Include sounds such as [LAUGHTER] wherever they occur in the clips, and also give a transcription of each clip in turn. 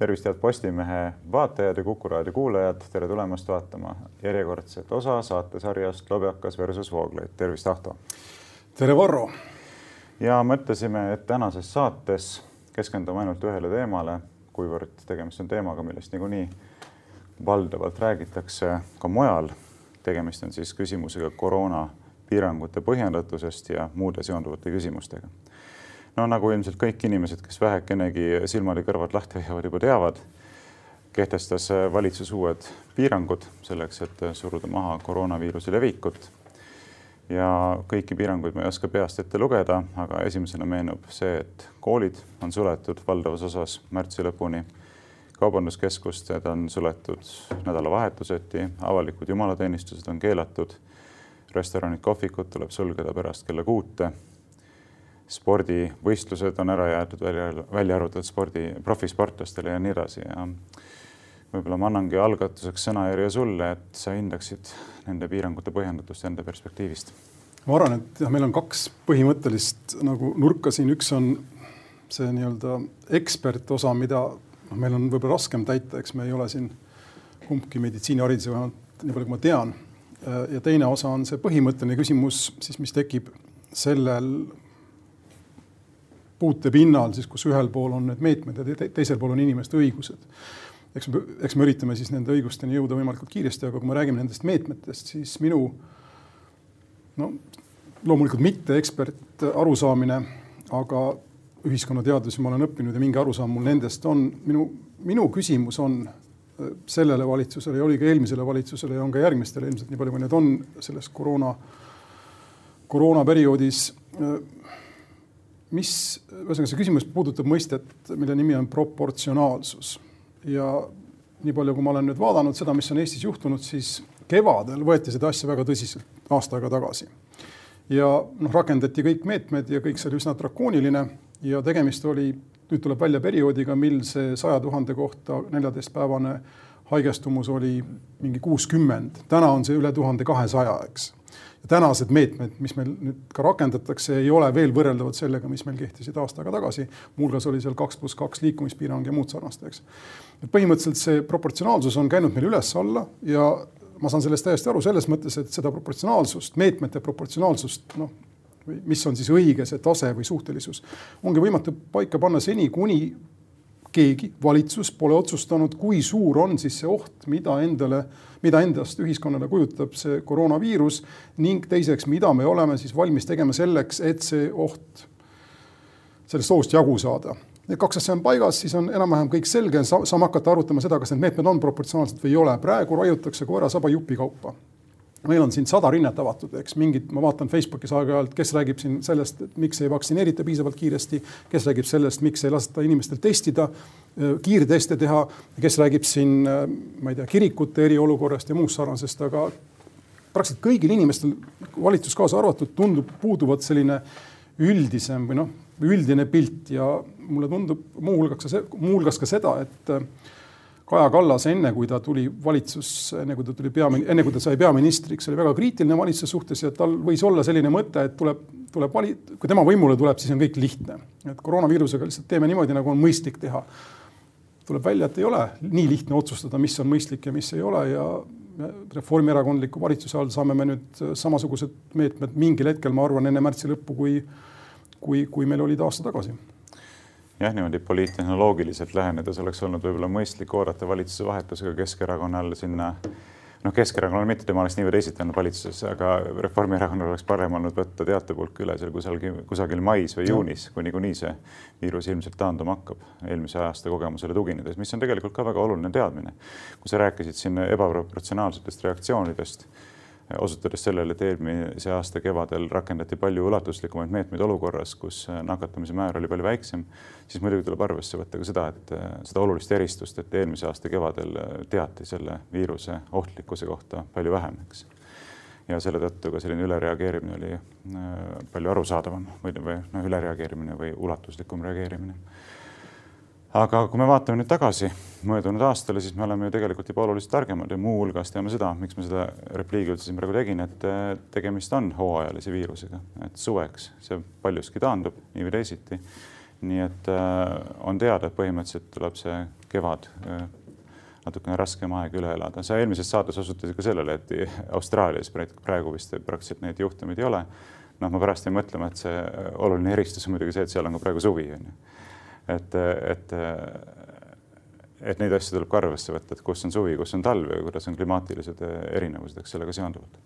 tervist, head Postimehe vaatajad ja Kuku raadio kuulajad, tere tulemast vaatama järjekordset osa saatesarjast Lobjakas versus Vooglaid. tervist, Ahto. tere, Varro. ja mõtlesime, et tänases saates keskendume ainult ühele teemale, kuivõrd tegemist on teemaga, millest niikuinii valdavalt räägitakse ka mujal. tegemist on siis küsimusega koroonapiirangute põhjendatusest ja muude seonduvate küsimustega no nagu ilmselt kõik inimesed, kes vähekenegi silmad ja kõrvad lahti hoiavad, juba teavad, kehtestas valitsus uued piirangud selleks, et suruda maha koroonaviiruse levikut. ja kõiki piiranguid ma ei oska peast ette lugeda, aga esimesena meenub see, et koolid on suletud valdavas osas märtsi lõpuni. kaubanduskeskused on suletud nädalavahetuseti, avalikud jumalateenistused on keelatud. restoranid, kohvikud tuleb sulgeda pärast kella kuute spordivõistlused on ära jäetud välja, välja arvatud spordi, profisportlastele ja nii edasi ja võib-olla ma annangi algatuseks sõnajärje sulle, et sa hindaksid nende piirangute põhjendatust enda perspektiivist. ma arvan, et jah, meil on kaks põhimõttelist nagu nurka siin, üks on see nii-öelda ekspertosa, mida noh, meil on võib-olla raskem täita, eks me ei ole siin kumbki meditsiinihariduse vähemalt nii palju, kui ma tean. ja teine osa on see põhimõtteline küsimus siis, mis tekib sellel puutepinnal siis, kus ühel pool on need meetmed ja te teisel pool on inimeste õigused. eks me, eks me üritame siis nende õigusteni jõuda võimalikult kiiresti, aga kui me räägime nendest meetmetest, siis minu no loomulikult mitte ekspert arusaamine, aga ühiskonnateadusi ma olen õppinud ja mingi arusaam mul nendest on. minu, minu küsimus on äh, sellele valitsusele ja oli ka eelmisele valitsusele ja on ka järgmistele ilmselt nii palju, kui need on selles koroona, koroonaperioodis äh, mis, ühesõnaga see küsimus puudutab mõistet, mille nimi on proportsionaalsus. Ja nii palju, kui ma olen nüüd vaadanud seda, mis on Eestis juhtunud, siis kevadel võeti seda asja väga tõsiselt aasta aega tagasi. ja noh, rakendati kõik meetmed ja kõik see oli üsna drakooniline ja tegemist oli, nüüd tuleb välja perioodiga, mil see saja tuhande kohta neljateistpäevane haigestumus oli mingi kuuskümmend, täna on see üle tuhande kahesaja, eks tänased meetmed, mis meil nüüd ka rakendatakse, ei ole veel võrreldavad sellega, mis meil kehtisid aasta aega tagasi. muuhulgas oli seal kaks pluss kaks liikumispiirang ja muud sarnast, eks. põhimõtteliselt see proportsionaalsus on käinud meil üles-alla ja ma saan sellest täiesti aru selles mõttes, et seda proportsionaalsust, meetmete proportsionaalsust, noh, mis on siis õige see tase või suhtelisus, ongi võimatu paika panna seni, kuni keegi, valitsus pole otsustanud, kui suur on siis see oht, mida endale, mida endast ühiskonnale kujutab see koroonaviirus ning teiseks, mida me oleme siis valmis tegema selleks, et see oht, sellest ohust jagu saada. Need kaks asja on paigas, siis on enam-vähem kõik selge, saame hakata arutama seda, kas need meetmed on proportsionaalsed või ei ole. praegu raiutakse koera saba jupikaupa meil on siin sada rinnet avatud, eks. Mingid, ma vaatan Facebookis aeg-ajalt, kes räägib siin sellest, et miks ei vaktsineerita piisavalt kiiresti, kes räägib sellest, miks ei lasta inimestel testida, kiirteste teha, kes räägib siin, ma ei tea, kirikute eriolukorrast ja muust sarnasest, aga praktiliselt kõigil inimestel, valitsus kaasa arvatud, tundub puuduvat selline üldisem või noh, üldine pilt ja mulle tundub muuhulgas, muuhulgas ka seda, et Kaja Kallas, enne kui ta tuli valitsusse, enne kui ta tuli peamin-, enne kui ta sai peaministriks, oli väga kriitiline valitsuse suhtes ja tal võis olla selline mõte, et tuleb, tuleb vali-, kui tema võimule tuleb, siis on kõik lihtne. et koroonaviirusega lihtsalt teeme niimoodi, nagu on mõistlik teha. tuleb välja, et ei ole nii lihtne otsustada, mis on mõistlik ja mis ei ole ja reformierakondliku valitsuse all saame me nüüd samasugused meetmed mingil hetkel, ma arvan, enne märtsi lõppu, kui, kui, kui meil olid aasta tagasi jah, niimoodi poliittehnoloogiliselt lähenedes oleks olnud võib-olla mõistlik oodata valitsuse vahetusega Keskerakonnal sinna noh, Keskerakonnal mitte, tema oleks nii või teisiti olnud valitsuses, aga Reformierakonnal oleks parem olnud võtta teatepulk üle seal kusagil, kusagil mais või juunis, kui niikuinii see viirus ilmselt taanduma hakkab, eelmise aasta kogemusele tuginedes, mis on tegelikult ka väga oluline teadmine. kui sa rääkisid siin ebaproportsionaalsetest reaktsioonidest osutades sellele, et eelmise aasta kevadel rakendati palju ulatuslikumaid meetmeid olukorras, kus äh, nakatumise määr oli palju väiksem, siis muidugi tuleb arvesse võtta ka seda, et äh, seda olulist eristust, et eelmise aasta kevadel äh, teati selle viiruse ohtlikkuse kohta palju vähem, eks. ja selle tõttu ka selline ülereageerimine oli palju arusaadavam või, või noh, ülereageerimine või ulatuslikum reageerimine aga kui me vaatame nüüd tagasi möödunud aastale, siis me oleme ju tegelikult juba oluliselt targemad ja muuhulgas teame seda, miks ma seda repliigi üldse siin praegu tegin, et äh, tegemist on hooajalise viirusega, et suveks see paljuski taandub nii või teisiti. nii et äh, on teada, et põhimõtteliselt tuleb see kevad natukene raskem aeg üle elada. sa eelmises saates osutasid ka sellele, et Austraalias praegu vist praktiliselt neid juhtumeid ei ole. noh, ma pärast jäin mõtlema, et see oluline eristus on muidugi see, et seal on ka praegu suvi on ju. Et, et et neid asju tuleb ka arvesse võtta, et kus on suvi, kus on talv ja kuidas on klimaatilised erinevused, eks sellega seonduvalt.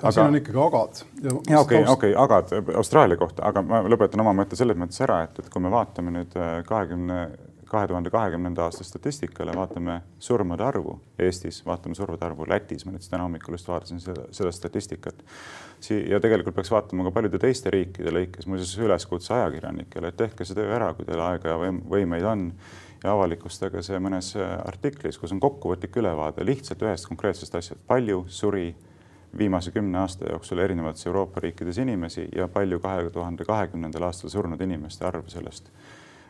aga siin on ikkagi agad. ja okei, okei, agad Austraalia kohta, aga ma lõpetan oma mõtte selles mõttes ära, et, et kui me vaatame nüüd kahekümne kahe tuhande kahekümnenda aasta statistikale, vaatame surmade arvu Eestis, vaatame surmade arvu Lätis, ma nüüd täna hommikul just vaatasin seda, seda statistikat. ja tegelikult peaks vaatama ka paljude teiste riikide lõikes, muuseas üleskutse ajakirjanikele, et tehke see töö ära, kui teil aega ja võimeid on ja avalikustage see mõnes artiklis, kus on kokkuvõtlik ülevaade lihtsalt ühest konkreetsest asjast, palju suri viimase kümne aasta jooksul erinevates Euroopa riikides inimesi ja palju kahe tuhande kahekümnendal aastal surnud inimeste arv sellest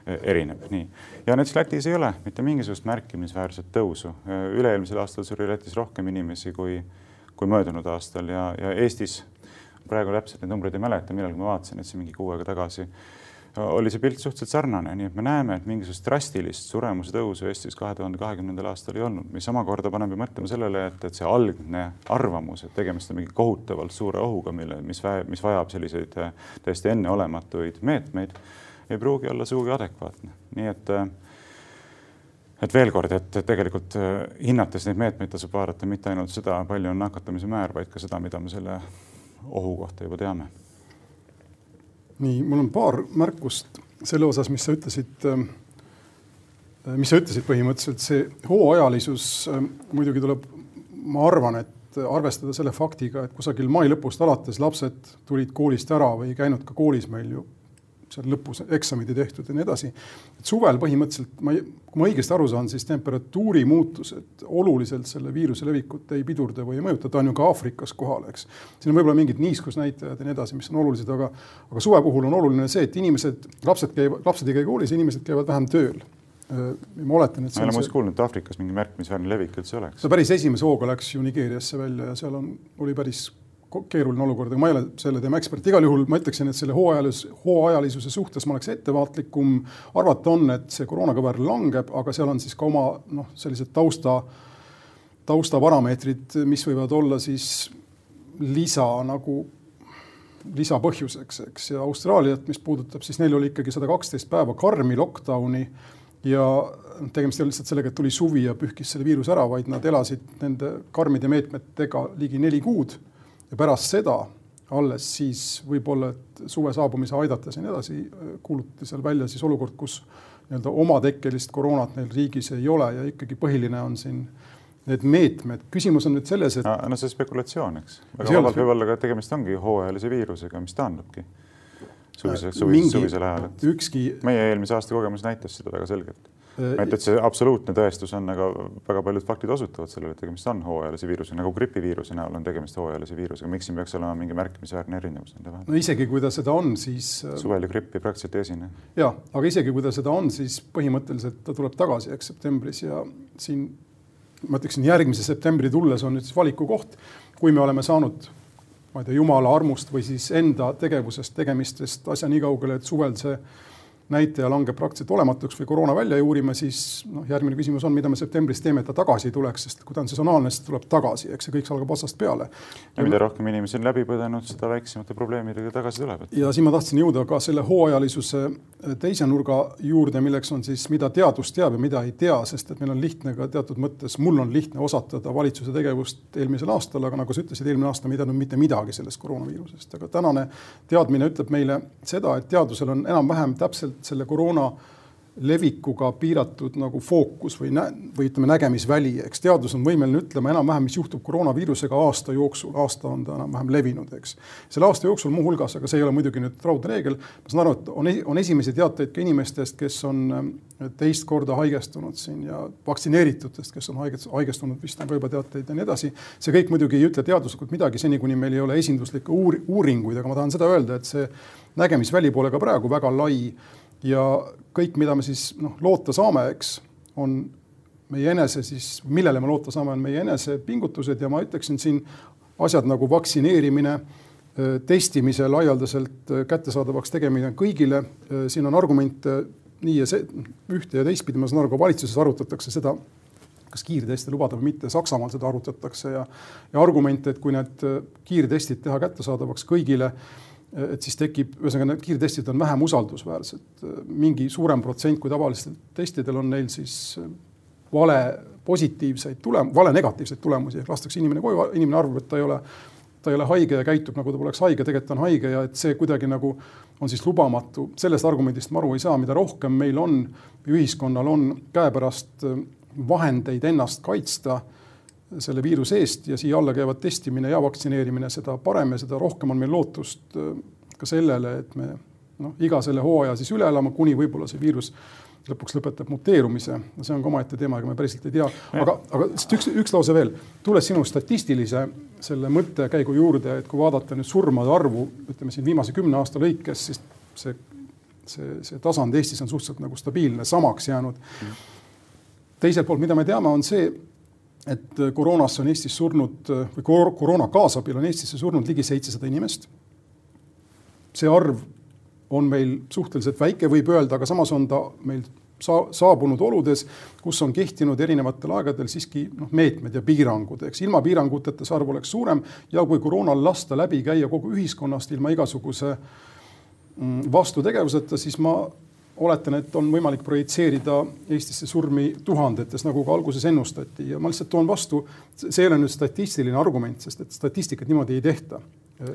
erineb, nii. ja näiteks Lätis ei ole mitte mingisugust märkimisväärset tõusu. üle-eelmisel aastal suri Lätis rohkem inimesi kui, kui möödunud aastal ja, ja Eestis praegu täpselt neid numbreid ei mäleta, millalgi ma vaatasin, et see mingi kuu aega tagasi oli see pilt suhteliselt sarnane, nii et me näeme, et mingisugust drastilist suremuse tõusu Eestis kahe tuhande kahekümnendal aastal ei olnud, mis omakorda paneb ju mõtlema sellele, et, et see algne arvamus, et tegemist on mingi kohutavalt suure ohuga, mille, mis, mis vajab selliseid täiesti enneolematuid meetmeid ei pruugi olla sugugi adekvaatne, nii et äh, et veel kord, et tegelikult äh, hinnates neid meetmeid tasub vaadata mitte ainult seda, palju on nakatamise määr, vaid ka seda, mida me selle ohu kohta juba teame. nii, mul on paar märkust selle osas, mis sa ütlesid, äh, mis sa ütlesid põhimõtteliselt, see hooajalisus muidugi tuleb, ma arvan, et arvestada selle faktiga, et kusagil mai lõpust alates lapsed tulid koolist ära või ei käinud ka koolis meil ju seal lõpus eksamid ei tehtud ja nii edasi. suvel põhimõtteliselt ma, kui ma õigesti aru saan, siis temperatuuri muutused oluliselt selle viiruse levikut ei pidurda või ei mõjuta, ta on ju ka Aafrikas kohal, eks. siin on võib-olla mingid niiskusnäitajad ja nii edasi, mis on olulised, aga, aga suve puhul on oluline see, et inimesed, lapsed käivad, lapsed ei käi koolis, inimesed käivad vähem tööl ma oletan, et ma ei ole muuseas kuulnud, et Aafrikas mingi märkimisväärne levik üldse oleks. no päris esimese hooga läks ju Nigeeriasse välja ja seal on, oli päris keeruline olukord, aga ma ei ole selle teema ekspert, igal juhul ma ütleksin, et selle hooajalis, hooajalisuse suhtes ma oleks ettevaatlikum. arvata on, et see koroonakõver langeb, aga seal on siis ka oma noh, sellised tausta, taustaparameetrid, mis võivad olla siis lisa nagu lisapõhjuseks, eks, ja Austraaliat, mis puudutab, siis neil oli ikkagi sada kaksteist päeva karmi lockdown'i ja tegemist ei olnud lihtsalt sellega, et tuli suvi ja pühkis selle viiruse ära, vaid nad elasid nende karmide meetmetega ligi neli kuud ja pärast seda alles siis võib-olla, et suve saabumise aidates ja nii edasi, kuulutati seal välja siis olukord, kus nii-öelda omatekkelist koroonat neil riigis ei ole ja ikkagi põhiline on siin need meetmed. küsimus on nüüd selles, et. no see spekulatsioon, eks. väga vabalt võib olla ka, tegemist ongi hooajalise viirusega, mis taandubki suvisel, suvisel, suvisel ajal, et ükski. meie eelmise aasta kogemus näitas seda väga selgelt et, et see absoluutne tõestus on, aga väga paljud faktid osutavad sellele, et tegemist on hooajalise viirusega, nagu gripiviiruse näol on tegemist hooajalise viirusega, miks siin peaks olema mingi märkimisväärne erinevus nende vahel? no isegi kui ta seda on, siis. Äh, suvel ju grippi praktiliselt ei esine. ja, aga isegi kui ta seda on, siis põhimõtteliselt ta tuleb tagasi, eks septembris ja siin ma ütleksin, järgmise septembri tulles on nüüd siis valiku koht, kui me oleme saanud ma ei tea, jumala armust või siis enda tegevusest, tegemistest asja nii kaugele, et suvel see näitaja langeb praktiliselt olematuks või koroona välja juurime, siis noh, järgmine küsimus on, mida me septembris teeme, et ta tagasi ei tuleks, sest kui ta on sesonaalne, siis ta tuleb tagasi, eks see kõik algab otsast peale. ja mida rohkem inimesi on läbi põdenud, seda väiksemate probleemidega tagasi tuleb. ja siin ma tahtsin jõuda ka selle hooajalisuse teise nurga juurde, milleks on siis, mida teadus teab ja mida ei tea, sest et meil on lihtne ka teatud mõttes, mul on lihtne osatada valitsuse tegevust eelmisel aastal, aga nagu sa ütlesid, eelmine aasta me ei teadnud mitte midagi sellest koroonaviirusest, aga tänane teadmine ütleb meile seda, et teadusel on enam-vähem täpselt täpselt selle koroona levikuga piiratud nagu fookus või või ütleme, nägemisväli, eks teadus on võimeline ütlema enam-vähem, mis juhtub koroonaviirusega aasta jooksul, aasta on ta enam-vähem levinud, eks. selle aasta jooksul muuhulgas, aga see ei ole muidugi nüüd raudne reegel, ma saan aru, et on, on esimesi teateid ka inimestest, kes on äh, teist korda haigestunud siin ja vaktsineeritutest, kes on haigestunud, vist on ka juba teateid ja nii edasi. see kõik muidugi ei ütle teaduslikult midagi, seni kuni meil ei ole esinduslikke uur-, uuringuid, aga ma tahan seda öelda, et see nägemisväli pole ka praegu väga lai ja kõik, mida me siis noh, loota saame, eks, on meie enese siis, millele me loota saame, on meie enese pingutused ja ma ütleksin siin asjad nagu vaktsineerimine, testimise laialdaselt kättesaadavaks tegemine kõigile. siin on argumente nii ja see ühte ja teistpidi, ma saan aru, ka valitsuses arutatakse seda, kas kiirteste lubada või mitte, Saksamaal seda arutatakse ja, ja argumente, et kui need kiirtestid teha kättesaadavaks kõigile, et siis tekib, ühesõnaga need kiirtestid on vähem usaldusväärsed, mingi suurem protsent kui tavalistel testidel on neil siis vale positiivseid tulem-, vale negatiivseid tulemusi, ehk lastakse inimene koju, inimene arvab, et ta ei ole, ta ei ole haige ja käitub nagu ta poleks haige, tegelikult on haige ja et see kuidagi nagu on siis lubamatu. sellest argumendist ma aru ei saa, mida rohkem meil on, ühiskonnal on käepärast äh, vahendeid ennast kaitsta selle viiruse eest ja siia alla käivad testimine ja vaktsineerimine, seda parem ja seda rohkem on meil lootust äh, ka sellele, et me noh, iga selle hooaja siis üle elama, kuni võib-olla see viirus lõpuks lõpetab muteerumise. see on ka omaette teema, ega me päriselt ei tea, aga, aga üks, üks lause veel, tulles sinu statistilise selle mõttekäigu juurde, et kui vaadata nüüd surmade arvu, ütleme siin viimase kümne aasta lõikes, siis see, see, see tasand Eestis on suhteliselt nagu stabiilne, samaks jäänud. teiselt poolt, mida me teame, on see, et koroonasse on Eestis surnud või koroona kaasabil on Eestisse surnud ligi seitsesada inimest. see arv on meil suhteliselt väike, võib öelda, aga samas on ta meil sa-, saabunud oludes, kus on kehtinud erinevatel aegadel siiski noh, meetmed ja piirangud, eks ilma piiranguteta see arv oleks suurem ja kui koroonal lasta läbi käia kogu ühiskonnast ilma igasuguse mm, vastutegevuseta, siis ma oletan, et on võimalik projitseerida Eestisse surmi tuhandetes, nagu ka alguses ennustati ja ma lihtsalt toon vastu, see ei ole nüüd statistiline argument, sest et statistikat niimoodi ei tehta.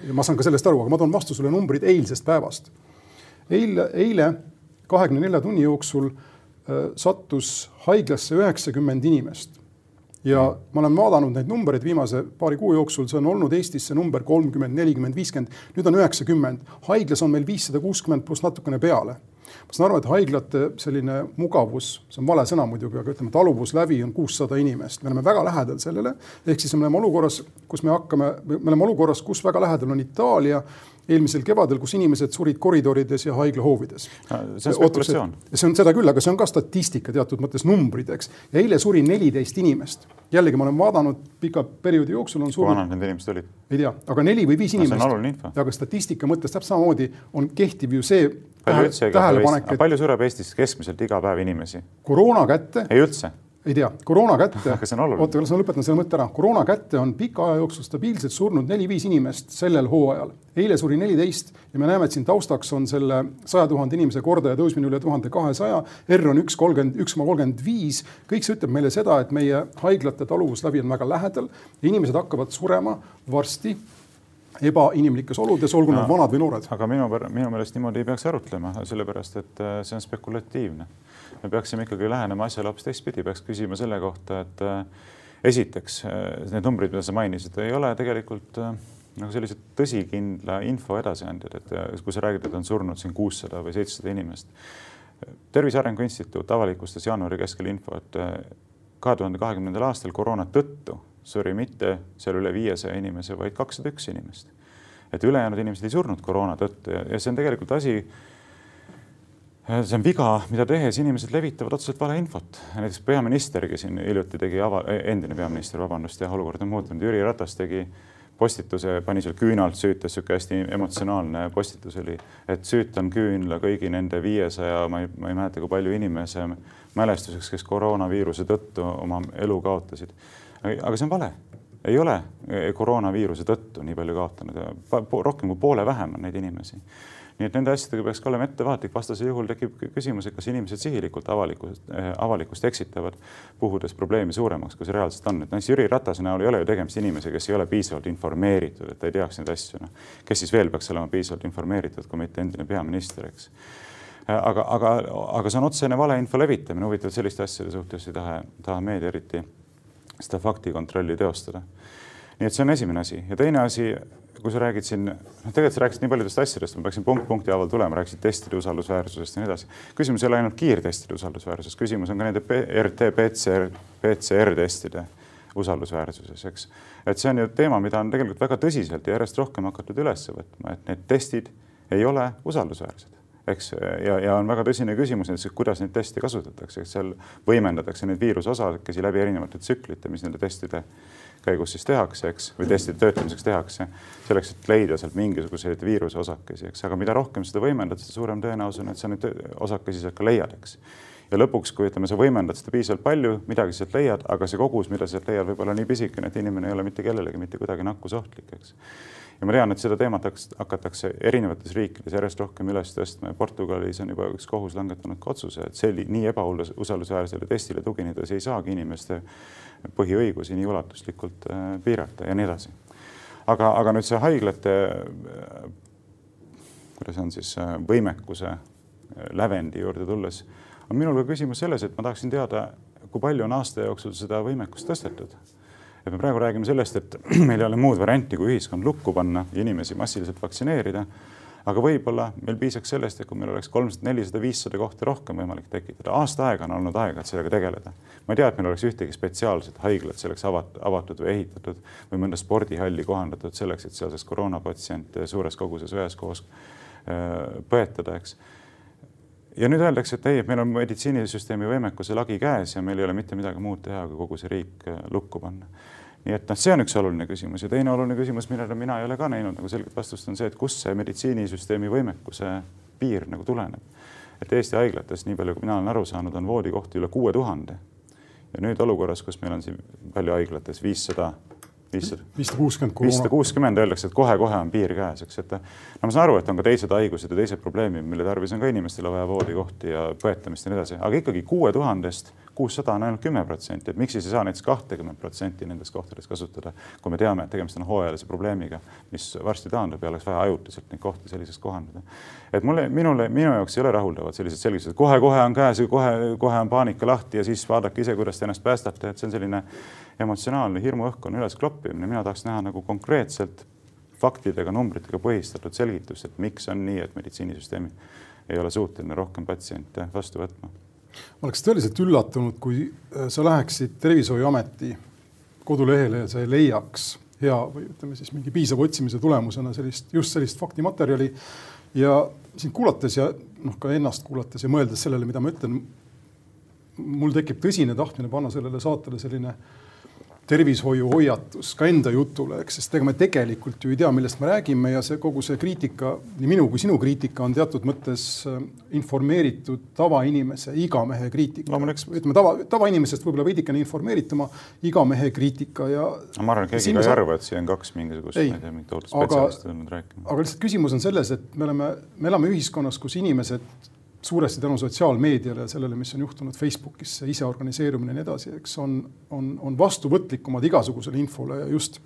ja ma saan ka sellest aru, aga ma toon vastu sulle numbrid eilsest päevast eile, eile kahekümne nelja tunni jooksul äh, sattus haiglasse üheksakümmend inimest ja ma olen vaadanud neid numbreid viimase paari kuu jooksul, see on olnud Eestis see number kolmkümmend, nelikümmend, viiskümmend, nüüd on üheksakümmend. haiglas on meil viissada kuuskümmend pluss natukene peale ma saan aru, et haiglate selline mugavus, see on vale sõna muidugi, aga ütleme, taluvuslävi on kuussada inimest, me oleme väga lähedal sellele. ehk siis me oleme olukorras, kus me hakkame, me oleme olukorras, kus väga lähedal on Itaalia eelmisel kevadel, kus inimesed surid koridorides ja haiglahoovides. see on spekulatsioon. see on seda küll, aga see on ka statistika teatud mõttes numbrid, eks. ja eile suri neliteist inimest. jällegi ma olen vaadanud pika perioodi jooksul on surnud. kui vanad need inimesed olid? ei tea, aga neli või viis inimest. aga statistika mõttes täpselt samamoodi on kehtiv ju see palju üldse, et... palju sureb Eestis keskmiselt iga päev inimesi? koroona kätte. ei üldse ei tea, koroona kätte oota, las ma lõpetan selle mõtte ära. koroona kätte on pika aja jooksul stabiilselt surnud neli-viis inimest sellel hooajal. eile suri neliteist ja me näeme, et siin taustaks on selle saja tuhande inimese kordaja tõusmine üle tuhande kahesaja. R on üks kolmkümmend, üks koma kolmkümmend viis. kõik see ütleb meile seda, et meie haiglate taluvuslävi on väga lähedal inimesed hakkavad surema varsti ebainimlikes oludes, olgu nad no, vanad või noored. aga minu, minu meelest niimoodi ei peaks arutlema, sellepärast et äh, see on spekulatiivne me peaksime ikkagi lähenema asjale hoopis teistpidi, peaks küsima selle kohta, et äh, esiteks äh, need numbrid, mida sa mainisid, ei ole tegelikult nagu sellised tõsikindla info edasiandjad, et kui sa räägid, et on surnud siin kuussada või seitsesada inimest. tervise Arengu Instituut avalikustas jaanuari keskel info, et kahe tuhande kahekümnendal aastal koroona tõttu suri mitte seal üle viiesaja inimese, vaid kakssada üks inimest. et ülejäänud inimesed ei surnud koroona tõttu ja, ja see on tegelikult asi see on viga, mida tehes inimesed levitavad otseselt valeinfot. näiteks peaministergi siin hiljuti tegi ava-, endine peaminister, vabandust, jah, olukord on muutunud, Jüri Ratas tegi postituse, pani seal küünalt süütas, niisugune hästi emotsionaalne postitus oli, et süütan küünla kõigi nende viiesaja, ma ei, ma ei mäleta, kui palju inimese mälestuseks, kes koroonaviiruse tõttu oma elu kaotasid. Aga see on vale, ei ole koroonaviiruse tõttu nii palju kaotanud, rohkem kui poole vähem on neid inimesi. Nii et nende asjadega peaks ka olema ettevaatlik, vastasel juhul tekib küsimus, et kas inimesed sihilikult avalikkust, eh, avalikkust eksitavad, puhudes probleemi suuremaks, kui see reaalselt on. et näiteks Jüri Ratase näol ei ole ju tegemist inimesega, kes ei ole piisavalt informeeritud, et ta ei teaks neid asju, noh. kes siis veel peaks olema piisavalt informeeritud, kui mitte endine peaminister, eks? Eh, aga, aga, aga see on otsene valeinfo levitamine, huvitav, selliste asjade suhtes ei taha, taha meedia eriti seda faktikontrolli teostada. nii et see on esimene asi ja teine asi kui sa räägid siin, noh, tegelikult sa rääkisid nii paljudest asjadest, ma peaksin punkt punkti haaval tulema, rääkisid testide usaldusväärsusest ja nii edasi. küsimus ei ole ainult kiirtestide usaldusväärsuses, küsimus on ka nende RT, PCR, PCR-testide usaldusväärsuses, eks. et see on ju teema, mida on tegelikult väga tõsiselt ja järjest rohkem hakatud üles võtma, et need testid ei ole usaldusväärsed eks, ja, ja on väga tõsine küsimus näiteks, kuidas neid teste kasutatakse, eks seal võimendatakse neid viiruse osakesi läbi erinevate tsüklite, mis nende testide käigus siis tehakse, eks, või testide töötlemiseks tehakse, selleks, et leida sealt mingisuguseid viiruse osakesi, eks, aga mida rohkem seda võimendad, seda suurem tõenäosus on, et sa neid osakesi sealt ka leiad, eks. Ja lõpuks, kui ütleme, sa võimendad seda piisavalt palju, midagi sealt leiad, aga see kogus, mida sealt leiad, võib olla nii pisikene, et inimene ei ole mitte kellelegi mitte kuidagi nakkusohtlik, eks. Ja ma tean, et seda teemat hakatakse erinevates riikides järjest rohkem üles tõstma ja Portugalis on juba üks kohus langetanud ka otsuse, et selli-, nii ebausaldusväärsele testile tuginedes ei saagi inimeste põhiõigusi nii ulatuslikult äh, piirata ja nii edasi. aga, aga nüüd see haiglate äh, kuidas on siis äh, võimekuse lävendi juurde tulles on minul ka küsimus selles, et ma tahaksin teada, kui palju on aasta jooksul seda võimekust tõstetud. Et me praegu räägime sellest, et [CLEARS THROAT] meil ei ole muud varianti, kui ühiskond lukku panna ja inimesi massiliselt vaktsineerida. aga võib-olla meil piisaks sellest, et kui meil oleks kolmsada, nelisada, viissada kohta rohkem võimalik tekitada. aasta aega on olnud aega, et sellega tegeleda. ma ei tea, et meil oleks ühtegi spetsiaalset haiglat selleks avat-, avatud või ehitatud või mõnda spordihalli kohandatud selleks, et seal saaks koroonapatsiente suures koguses üheskoos äh, põetada, eks ja nüüd öeldakse, et ei, et meil on meditsiinisüsteemi võimekuse lagi käes ja meil ei ole mitte midagi muud teha, kui kogu see riik äh, lukku panna. nii et noh, see on üks oluline küsimus ja teine oluline küsimus, millele mina ei ole ka näinud nagu selget vastust, on see, et kust see meditsiinisüsteemi võimekuse piir nagu tuleneb. et Eesti haiglates, nii palju kui mina olen aru saanud, on voodikohti üle kuue tuhande. ja nüüd olukorras, kus meil on siin palju haiglates viissada viissada kuuskümmend. viissada kuuskümmend öeldakse, et kohe-kohe on piir käes, eks, et no ma saan aru, et on ka teised haigused ja teised probleemid, mille tarvis on ka inimestele vaja voodikohti ja põetamist ja nii edasi, aga ikkagi kuue tuhandest kuussada on ainult kümme protsenti, et miks siis ei saa näiteks kahtekümmet protsenti nendes kohtades kasutada, kui me teame, et tegemist on hooajalise probleemiga, mis varsti taandub ja oleks vaja ajutiselt neid kohti selliseks kohandada. et mulle, minule, minu jaoks ei ole rahuldavad sellised selgitused, kohe-kohe on käes ja kohe-kohe on paanika lahti ja siis vaadake ise, kuidas te ennast päästate, et see on selline emotsionaalne hirmuõhkkonna üleskloppimine, mina tahaks näha nagu konkreetselt faktidega, numbritega põhistatud selgitust, et miks on nii, et meditsiinisüsteem ei ole suuteline rohkem patsiente vastu võtma. ma oleks tõeliselt üllatunud, kui äh, sa läheksid Tervishoiuameti kodulehele ja sa ei leiaks hea või ütleme siis mingi piisava otsimise tulemusena sellist, just sellist faktimaterjali. ja sind kuulates ja noh, ka ennast kuulates ja mõeldes sellele, mida ma ütlen, mul tekib tõsine tahtmine panna sellele saatele selline äh, tervishoiuhoiatus ka enda jutule, eks, sest ega me tegelikult ju ei tea, millest me räägime ja see kogu see kriitika, nii minu kui sinu kriitika on teatud mõttes äh, informeeritud tavainimese, igamehe kriitika. ütleme tava, tavainimesest võib-olla veidikene informeerituma igamehe kriitika ja. ma arvan, et keegi ka ei arva, et siia on kaks mingisugust, ma ei tea, mingit tohutut spetsialisti tulnud rääkima. aga lihtsalt küsimus on selles, et me oleme, me elame ühiskonnas, kus inimesed suuresti tänu sotsiaalmeediale ja sellele, mis on juhtunud Facebookis, see iseorganiseerumine ja nii edasi, eks on, on, on vastuvõtlikumad igasugusele infole ja just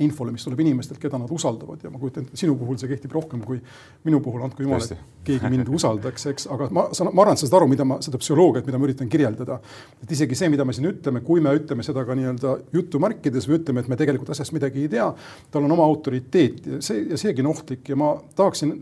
infole, mis tuleb inimestelt, keda nad usaldavad ja ma kujutan ette, sinu puhul see kehtib rohkem kui minu puhul, andku jumal, et keegi mind usaldaks, eks, aga ma saan, ma arvan, et sa saad aru, mida ma, seda psühholoogiat, mida ma üritan kirjeldada. et isegi see, mida me siin ütleme, kui me ütleme seda ka nii-öelda jutumärkides või ütleme, et me tegelikult asjast midagi ei tea, tal on oma autoriteet ja see, ja seegi on ohtlik ja ma tahaksin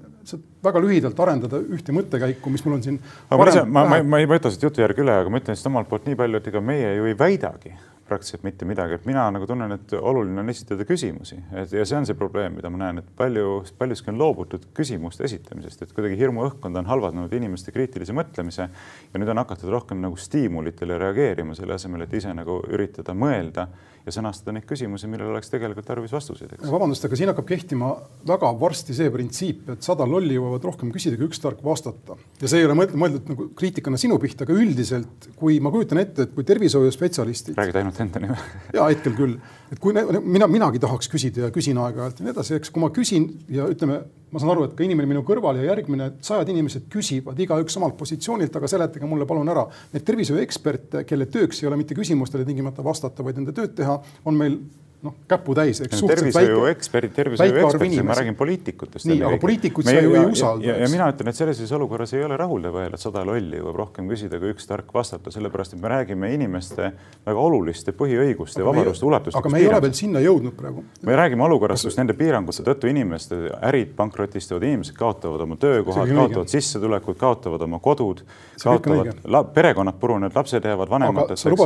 väga lühidalt arendada ühte mõttekäiku, mis mul on siin. ma, ma, ma, ma ei võta siit jutu järgi üle, aga ma ütlen lihtsalt omalt poolt nii palju, et ega meie ju ei väidagi praktiliselt mitte midagi, et mina nagu tunnen, et oluline on esitada küsimusi, et ja see on see probleem, mida ma näen, et palju, paljuski on loobutud küsimuste esitamisest, et kuidagi hirmuõhkkond on halvanud inimeste kriitilise mõtlemise ja nüüd on hakatud rohkem nagu stiimulitele reageerima, selle asemel, et ise nagu üritada mõelda ja sõnastada neid küsimusi, millele oleks tegelikult tarvis vastuseid. vabandust, aga siin hakkab kehtima väga varsti see printsiip, et sada lolli jõuavad rohkem küsida kui üks tark vastata. ja see ei ole mõeldud, mõeldud nagu kriitikana sinu pihta, aga üldiselt, kui ma kujutan ette, et kui tervishoiuspetsialistid. räägid ainult enda nimel ja hetkel küll, et kui mina, minagi tahaks küsida ja küsin aeg-ajalt ja nii edasi, eks kui ma küsin ja ütleme ma saan aru, et ka inimene minu kõrval ja järgmine, sajad inimesed küsivad igaüks omalt positsioonilt, aga seletage mulle palun ära. Need tervishoiueksperte, kelle tööks ei ole mitte küsimustele tingimata vastata, vaid nende tööd teha, on meil noh, käputäis, eks. tervishoiu eksperdid, tervishoiu eksperdid, ma räägin poliitikutest. nii, aga poliitikuid sa ju ei usalda. ja, ja, mina ütlen, et sellises olukorras ei ole rahuldav öelda, et sada lolli jõuab rohkem küsida kui üks tark vastata, sellepärast et me räägime inimeste väga oluliste põhiõiguste ja vabaduste ulatustest. aga me ei ole veel sinna jõudnud praegu. me räägime olukorrast, kus nende piirangute tõttu inimeste ärid pankrotistuvad, inimesed kaotavad oma töökohad, kaotavad sissetulekud, kaotavad oma kodud, kaotavad perekonnad purunevad, lapsed jäävad vanematesse.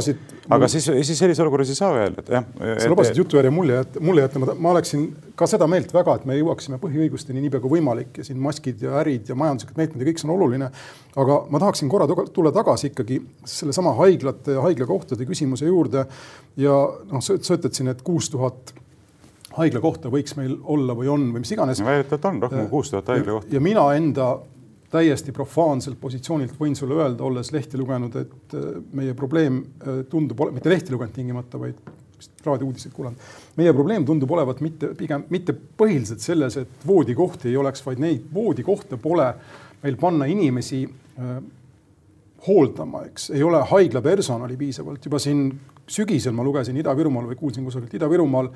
aga siis, siis sellises olukorras ei saa öelda, et jah. sa lubasid jutu järje mulje, et mulle jätta, ma oleksin ka seda meelt väga, et me jõuaksime põhiõigusteni niipea kui võimalik ja siin maskid ja ärid ja majanduslikud meetmed ja kõik see on oluline. aga ma tahaksin korra tulla tagasi ikkagi sellesama haiglate ja haiglakohtade küsimuse juurde. ja noh, sa ütled siin, et kuus tuhat haiglakohta võiks meil olla või on või mis iganes. väidetavalt on rohkem kui kuus tuhat haiglakohta. ja mina enda täiesti profaanselt positsioonilt võin sulle öelda, olles lehti lugenud, et äh, meie probleem äh, tundub, mitte lehti lugenud tingimata, vaid raadiouudiseid kuulanud. meie probleem tundub olevat mitte pigem mitte põhiliselt selles, et voodikohti ei oleks, vaid neid voodikohta pole meil panna inimesi äh, hooldama, eks ei ole haigla personali piisavalt. juba siin sügisel ma lugesin Ida-Virumaal või kuulsin kusagilt Ida-Virumaal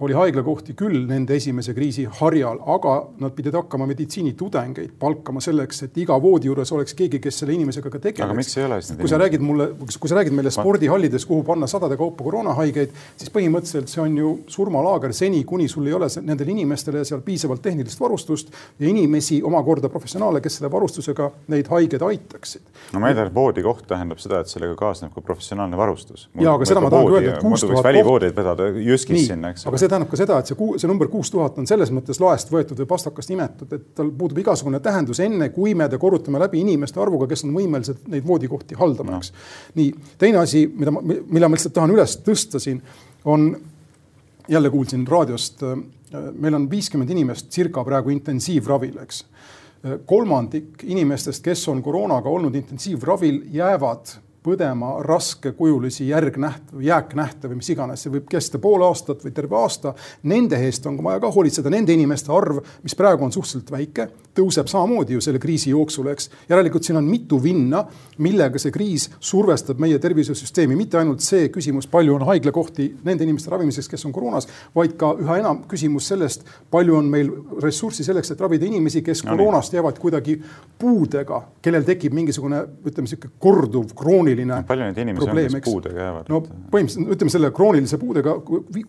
oli haiglakohti küll nende esimese kriisi harjal, aga nad pidid hakkama meditsiinitudengeid palkama selleks, et iga voodi juures oleks keegi, kes selle inimesega ka tegeleks. aga miks ei ole siis kui sa räägid mulle, kui sa räägid meile spordihallides, kuhu panna sadade kaupa koroonahaigeid, siis põhimõtteliselt see on ju surmalaager seni, kuni sul ei ole nendele inimestele seal piisavalt tehnilist varustust ja inimesi omakorda professionaale, kes selle varustusega neid haigeid aitaksid. no ma eeldan, et voodikoht tähendab seda, et sellega kaasneb ka professionaalne varustus. ja, aga seda ma tahangi öelda, et kuus tuhat kohta. välivoodeid vedada jüskis sinna, eks ole see tähendab ka seda, et see, see number kuus tuhat on selles mõttes laest võetud või pastakast imetud, et tal puudub igasugune tähendus, enne kui me ta korrutame läbi inimeste arvuga, kes on võimelised neid voodikohti haldama, eks nii, teine asi, mida ma, mille ma lihtsalt tahan üles tõsta siin, on jälle kuulsin raadiost, meil on viiskümmend inimest circa praegu intensiivravil, eks. kolmandik inimestest, kes on koroonaga olnud intensiivravil, jäävad põdema raskekujulisi järgnähte või jääknähte või mis iganes, see võib kesta pool aastat või terve aasta. Nende eest on vaja ka hoolitseda, nende inimeste arv, mis praegu on suhteliselt väike, tõuseb samamoodi ju selle kriisi jooksul, eks. järelikult siin on mitu vinna, millega see kriis survestab meie tervishoiusüsteemi, mitte ainult see küsimus, palju on haiglakohti nende inimeste ravimiseks, kes on koroonas, vaid ka üha enam küsimus sellest, palju on meil ressurssi selleks, et ravida inimesi, kes no, koroonast jäävad kuidagi puudega, kellel tekib mingisugune, ütleme sihuke korduv krooniline krooniline palju neid inimesi probleem, on, kes puudega jäävad? no põhimõtteliselt ütleme selle kroonilise puudega,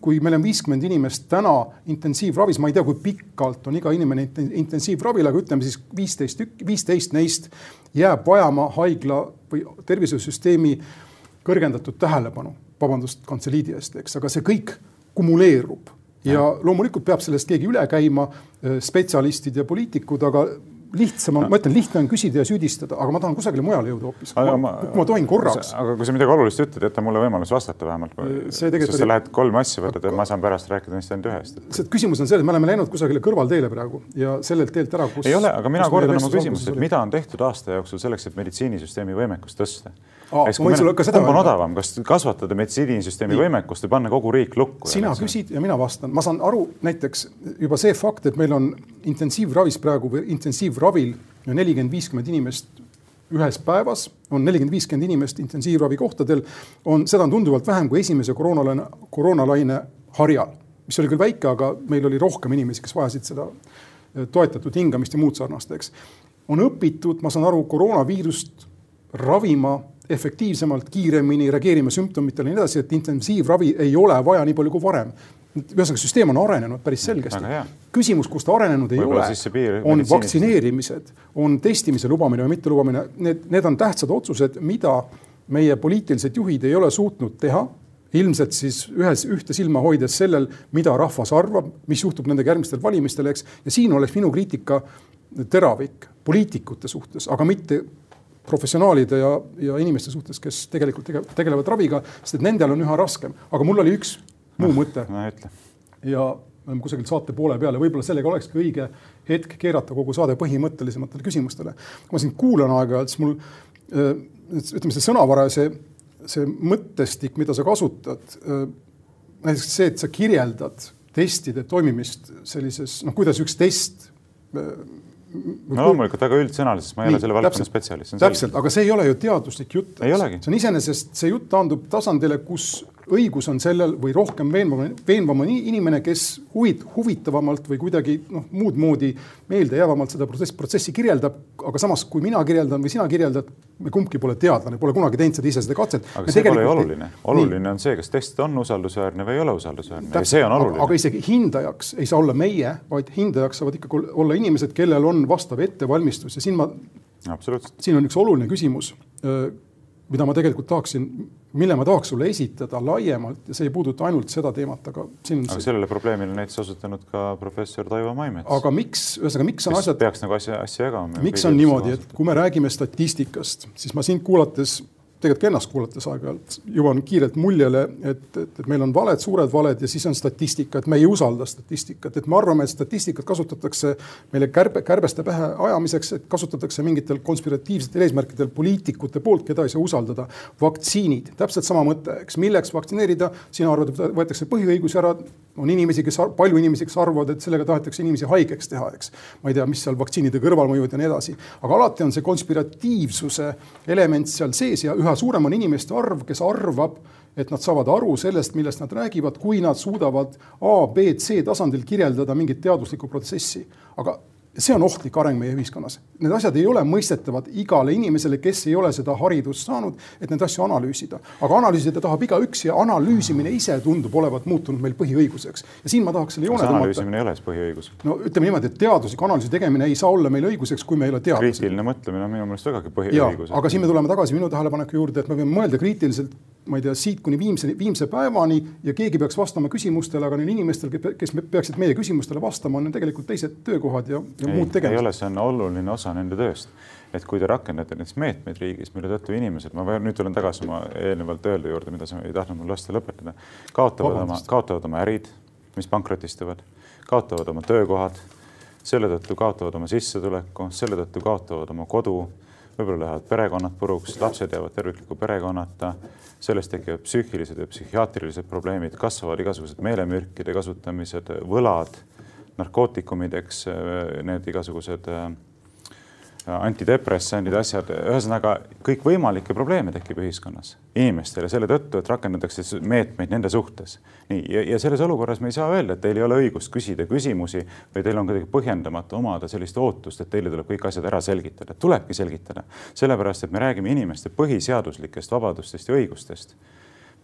kui meil on viiskümmend inimest täna intensiivravis, ma ei tea, kui pikalt on iga inimene intensiivravil, aga ütleme siis viisteist tükki, viisteist neist jääb vajama haigla või tervishoiusüsteemi kõrgendatud tähelepanu, vabandust kantseliidi eest, eks, aga see kõik kumuleerub ja loomulikult peab sellest keegi üle käima, spetsialistid ja poliitikud, aga lihtsam on, ma ütlen, lihtne on küsida ja süüdistada, aga ma tahan kusagile mujale jõuda hoopis. kui ma, tohin korraks. aga kui sa midagi olulist ütled, jäta mulle võimalus vastata vähemalt. sest oli... sa lähed kolm asja võtad ja ma saan pärast rääkida neist ainult ühest. see küsimus on selles, me oleme läinud kusagile kõrvalteele praegu ja sellelt teelt ära, kus. ei ole, aga mina kordan oma küsimust, et mida on tehtud aasta jooksul selleks, et meditsiinisüsteemi võimekust tõsta kumb on odavam, kas kasvatada meditsiinisüsteemi võimekust või panna kogu riik lukku? sina küsid ja mina vastan, ma saan aru näiteks juba see fakt, et meil on intensiivravis praegu või intensiivravil nelikümmend, viiskümmend inimest ühes päevas, on nelikümmend, viiskümmend inimest intensiivravikohtadel, on, seda on tunduvalt vähem kui esimese koroonalaine, koroonalaine harjal, mis oli küll väike, aga meil oli rohkem inimesi, kes vajasid seda eh, toetatud hingamist ja muud sarnast, eks. on õpitud, ma saan aru, koroonaviirust ravima efektiivsemalt, kiiremini reageerima sümptomitele ja nii edasi, et intensiivravi ei ole vaja nii palju kui varem. ühesõnaga, süsteem on arenenud päris selgesti. küsimus, kus ta arenenud ei Võib ole, on vaktsineerimised, on testimise lubamine või mittelubamine, need, need on tähtsad otsused, mida meie poliitilised juhid ei ole suutnud teha ilmselt siis ühes, ühte silma hoides sellel, mida rahvas arvab, mis juhtub nendega järgmistel valimistel, eks. ja siin oleks minu kriitika teravik poliitikute suhtes, aga mitte professionaalide ja, ja inimeste suhtes, kes tegelikult tegelevad raviga, sest et nendel on üha raskem. aga mul oli üks muu no, mõte no,. ja me oleme kusagilt saate poole peale, võib-olla sellega olekski õige hetk keerata kogu saade põhimõttelisematele küsimustele. kui ma sind kuulan aeg-ajalt, siis mul äh, ütleme, see sõnavara ja see, see mõttestik, mida sa kasutad, äh, näiteks see, et sa kirjeldad testide toimimist sellises, noh, kuidas üks test äh, no loomulikult väga üldsõnaliselt, ma ei ole selle valdkonna spetsialist. täpselt, aga see ei ole ju teaduslik jutt. see on iseenesest, see jutt taandub tasandile, kus õigus on sellel või rohkem veenvam, veenvam on inimene, kes huvit-, huvitavamalt või kuidagi noh, muud moodi meeldejäävamalt seda protsessi, protsessi kirjeldab. aga samas, kui mina kirjeldan või sina kirjeldad, me kumbki pole teadlane, pole kunagi teinud seda ise seda katset. aga see pole ju oluline, oluline nii. on see, kas test on usaldusväärne või ei ole usaldusväärne ja see on oluline. aga isegi hindajaks ei saa olla meie, vaid hindajaks saavad ikkagi olla inimesed, kellel on vastav ettevalmistus ja siin ma. absoluutselt. siin on üks oluline küsimus mida ma tegelikult tahaksin, mille ma tahaks sulle esitada laiemalt ja see ei puuduta ainult seda teemat, aga siin. aga sellele probleemile näiteks osutanud ka professor Taivo Maimets. aga miks, ühesõnaga, miks on asjad. peaks nagu asja, asja jagama. miks on niimoodi, et kui me räägime statistikast, siis ma sind kuulates tegelikult ka ennast kuulates aeg-ajalt jõuan kiirelt muljele, et, et, et meil on valed, suured valed ja siis on statistika, et me ei usalda statistikat, et me arvame, et statistikat kasutatakse meile kärbe, kärbeste pähe ajamiseks, et kasutatakse mingitel konspiratiivsetel eesmärkidel poliitikute poolt, keda ei saa usaldada. vaktsiinid, täpselt sama mõte, eks, milleks vaktsineerida, sina arvad, et võetakse põhiõigusi ära, on inimesi, kes, palju inimesi, kes arvavad, et sellega tahetakse inimesi haigeks teha, eks. ma ei tea, mis seal vaktsiinide kõrvalmõjud ja nii edasi, aga alati on see konspiratiivsuse element seal sees ja üha suurem on inimeste arv, kes arvab, et nad saavad aru sellest, millest nad räägivad, kui nad suudavad A, B, C tasandil kirjeldada mingit teaduslikku protsessi. aga see on ohtlik areng meie ühiskonnas. Need asjad ei ole mõistetavad igale inimesele, kes ei ole seda haridust saanud, et neid asju analüüsida. aga analüüsida tahab igaüks ja analüüsimine ise tundub olevat muutunud meil põhiõiguseks. ja siin ma tahaks selle joone tõmmata. analüüsimine ei ole siis põhiõigus? no ütleme niimoodi, et teadusliku analüüsi tegemine ei saa olla meil õiguseks, kui me ei ole teadlased. kriitiline mõtlemine on minu meelest vägagi põhiõigus. aga siin me tuleme tagasi minu tähelepaneku juurde, et me peame mõelda kriitiliselt ma ei tea, siit kuni viimse, viimse päevani ja keegi peaks vastama küsimustele, aga neil inimestel, kes peaksid meie küsimustele vastama, on tegelikult teised töökohad ja, ja ei, muud tegemised. ei ole, see on oluline osa nende tööst. et kui te rakendate näiteks meetmeid riigis, mille tõttu inimesed, ma nüüd tulen tagasi oma eelnevalt öeldu juurde, mida sa ei tahtnud mul lasta lõpetada, kaotavad Vabandust. oma, kaotavad oma ärid, mis pankrotistuvad, kaotavad oma töökohad, selle tõttu kaotavad oma sissetuleku, selle tõttu kaotavad oma kodu võib-olla lähevad perekonnad puruks, lapsed jäävad tervikliku perekonnata, sellest tekivad psüühilised ja psühhiaatrilised probleemid, kasvavad igasugused meelemürkide kasutamised, võlad, narkootikumideks, need igasugused antidepressandid, asjad, ühesõnaga kõikvõimalikke probleeme tekib ühiskonnas inimestele selle tõttu, et rakendatakse meetmeid nende suhtes. nii, ja, ja selles olukorras me ei saa öelda, et teil ei ole õigust küsida küsimusi või teil on kuidagi põhjendamatu omada sellist ootust, et teile tuleb kõik asjad ära selgitada. tulebki selgitada, sellepärast et me räägime inimeste põhiseaduslikest vabadustest ja õigustest,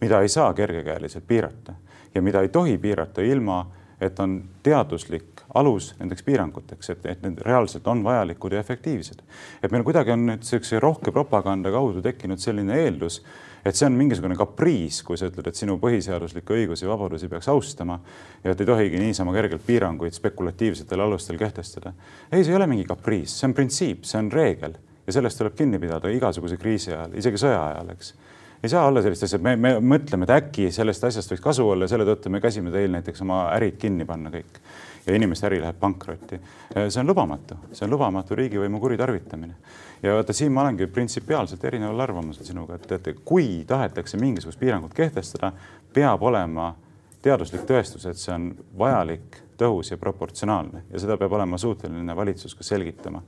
mida ei saa kergekäeliselt piirata ja mida ei tohi piirata ilma et on teaduslik alus nendeks piiranguteks, et, et need reaalselt on vajalikud ja efektiivsed. et meil kuidagi on nüüd niisuguse rohke propaganda kaudu tekkinud selline eeldus, et see on mingisugune kapriis, kui sa ütled, et sinu põhiseaduslikke õigusi ja vabadusi peaks austama ja et ei tohigi niisama kergelt piiranguid spekulatiivsetel alustel kehtestada. ei, see ei ole mingi kapriis, see on printsiip, see on reegel ja sellest tuleb kinni pidada igasuguse kriisi ajal, isegi sõja ajal, eks ei saa olla sellist asja, me, me mõtleme, et äkki sellest asjast võiks kasu olla ja selle tõttu me käsime teil näiteks oma ärid kinni panna kõik ja inimeste äri läheb pankrotti. see on lubamatu, see on lubamatu riigivõimu kuritarvitamine. ja vaata, siin ma olengi printsipiaalselt erineval arvamusel sinuga, et, et kui tahetakse mingisugust piirangut kehtestada, peab olema teaduslik tõestus, et see on vajalik, tõhus ja proportsionaalne ja seda peab olema suuteline valitsus ka selgitama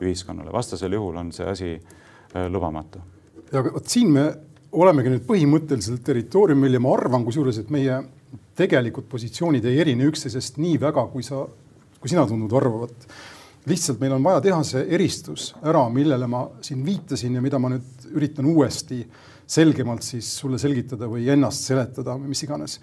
ühiskonnale, vastasel juhul on see asi äh, lubamatu. ja vot siin me olemegi nüüd põhimõtteliselt territooriumil ja ma arvan kusjuures, et meie tegelikud positsioonid ei erine üksteisest nii väga, kui sa, kui sina tundud arvavat. lihtsalt meil on vaja teha see eristus ära, millele ma siin viitasin ja mida ma nüüd üritan uuesti selgemalt siis sulle selgitada või ennast seletada või mis iganes.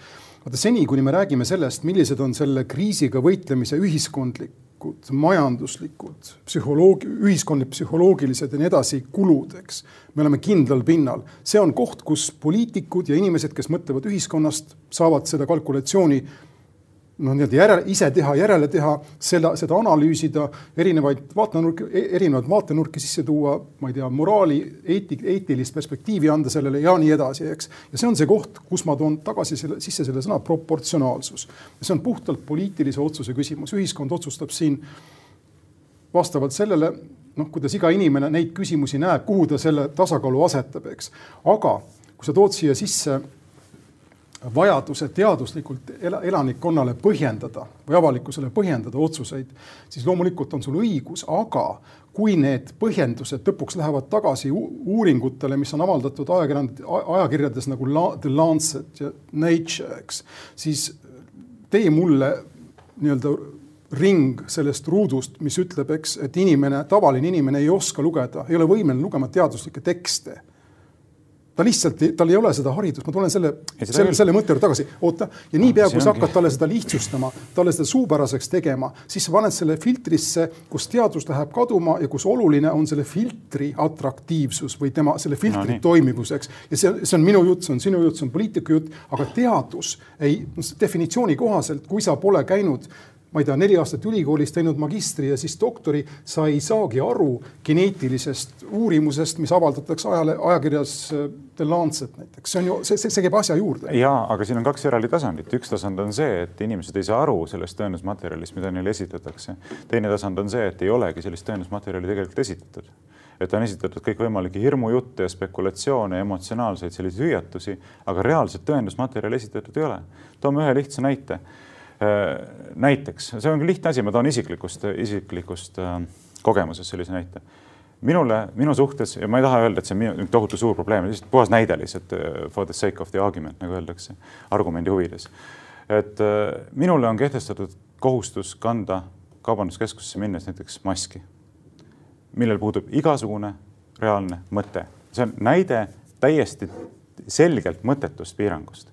vaata seni, kuni me räägime sellest, millised on selle kriisiga võitlemise ühiskondlik majanduslikud, majanduslikud, psühholoogi, ühiskondlik, psühholoogilised ja nii edasi kulud, eks. me oleme kindlal pinnal, see on koht, kus poliitikud ja inimesed, kes mõtlevad ühiskonnast, saavad seda kalkulatsiooni noh, nii-öelda järele, ise teha, järele teha, seda, seda analüüsida, erinevaid vaatenurki, erinevaid vaatenurki sisse tuua, ma ei tea, moraali, eetik, eetilist perspektiivi anda sellele ja nii edasi, eks. ja see on see koht, kus ma toon tagasi selle, sisse selle sõna proportsionaalsus. see on puhtalt poliitilise otsuse küsimus, ühiskond otsustab siin vastavalt sellele, noh, kuidas iga inimene neid küsimusi näeb, kuhu ta selle tasakaalu asetab, eks. aga kui sa tood siia sisse vajaduse teaduslikult elanikkonnale põhjendada või avalikkusele põhjendada otsuseid, siis loomulikult on sul õigus, aga kui need põhjendused lõpuks lähevad tagasi uuringutele, mis on avaldatud ajakirjand-, ajakirjades nagu La, The Lancet ja Nature, eks, siis tee mulle nii-öelda ring sellest ruudust, mis ütleb, eks, et inimene, tavaline inimene ei oska lugeda, ei ole võimeline lugema teaduslikke tekste ta lihtsalt, tal ei ole seda haridust, ma tulen selle, selle, selle mõtte juurde tagasi, oota ja niipea kui sa hakkad talle seda lihtsustama, talle seda suupäraseks tegema, siis sa paned selle filtrisse, kus teadus läheb kaduma ja kus oluline on selle filtri atraktiivsus või tema selle filtri no, toimivus, eks. ja see, see on minu jutt, see on sinu jutt, see on poliitiku jutt, aga teadus ei, definitsiooni kohaselt, kui sa pole käinud ma ei tea, neli aastat ülikoolis teinud magistri ja siis doktori, sa ei saagi aru geneetilisest uurimusest, mis avaldatakse ajale, ajakirjas äh, The Lancet näiteks, see on ju, see, see, see käib asja juurde. ja, aga siin on kaks eraldi tasandit, üks tasand on see, et inimesed ei saa aru sellest tõendusmaterjalist, mida neile esitatakse. teine tasand on see, et ei olegi sellist tõendusmaterjali tegelikult esitatud et on esitatud kõikvõimalikke hirmujutte ja spekulatsioone, emotsionaalseid selliseid hüüatusi, aga reaalset tõendusmaterjali esitatud ei ole. toome ühe lihtsa näite näiteks, see on küll lihtne asi, ma toon isiklikust, isiklikust äh, kogemusest sellise näite. minule, minu suhtes ja ma ei taha öelda, et see on minu tohutu suur probleem, lihtsalt puhas näide lihtsalt äh, for the sake of the argument, nagu öeldakse, argumendi huvides. et minule on kehtestatud kohustus kanda kaubanduskeskusesse minnes näiteks maski, millel puudub igasugune reaalne mõte. see on näide täiesti selgelt mõttetust piirangust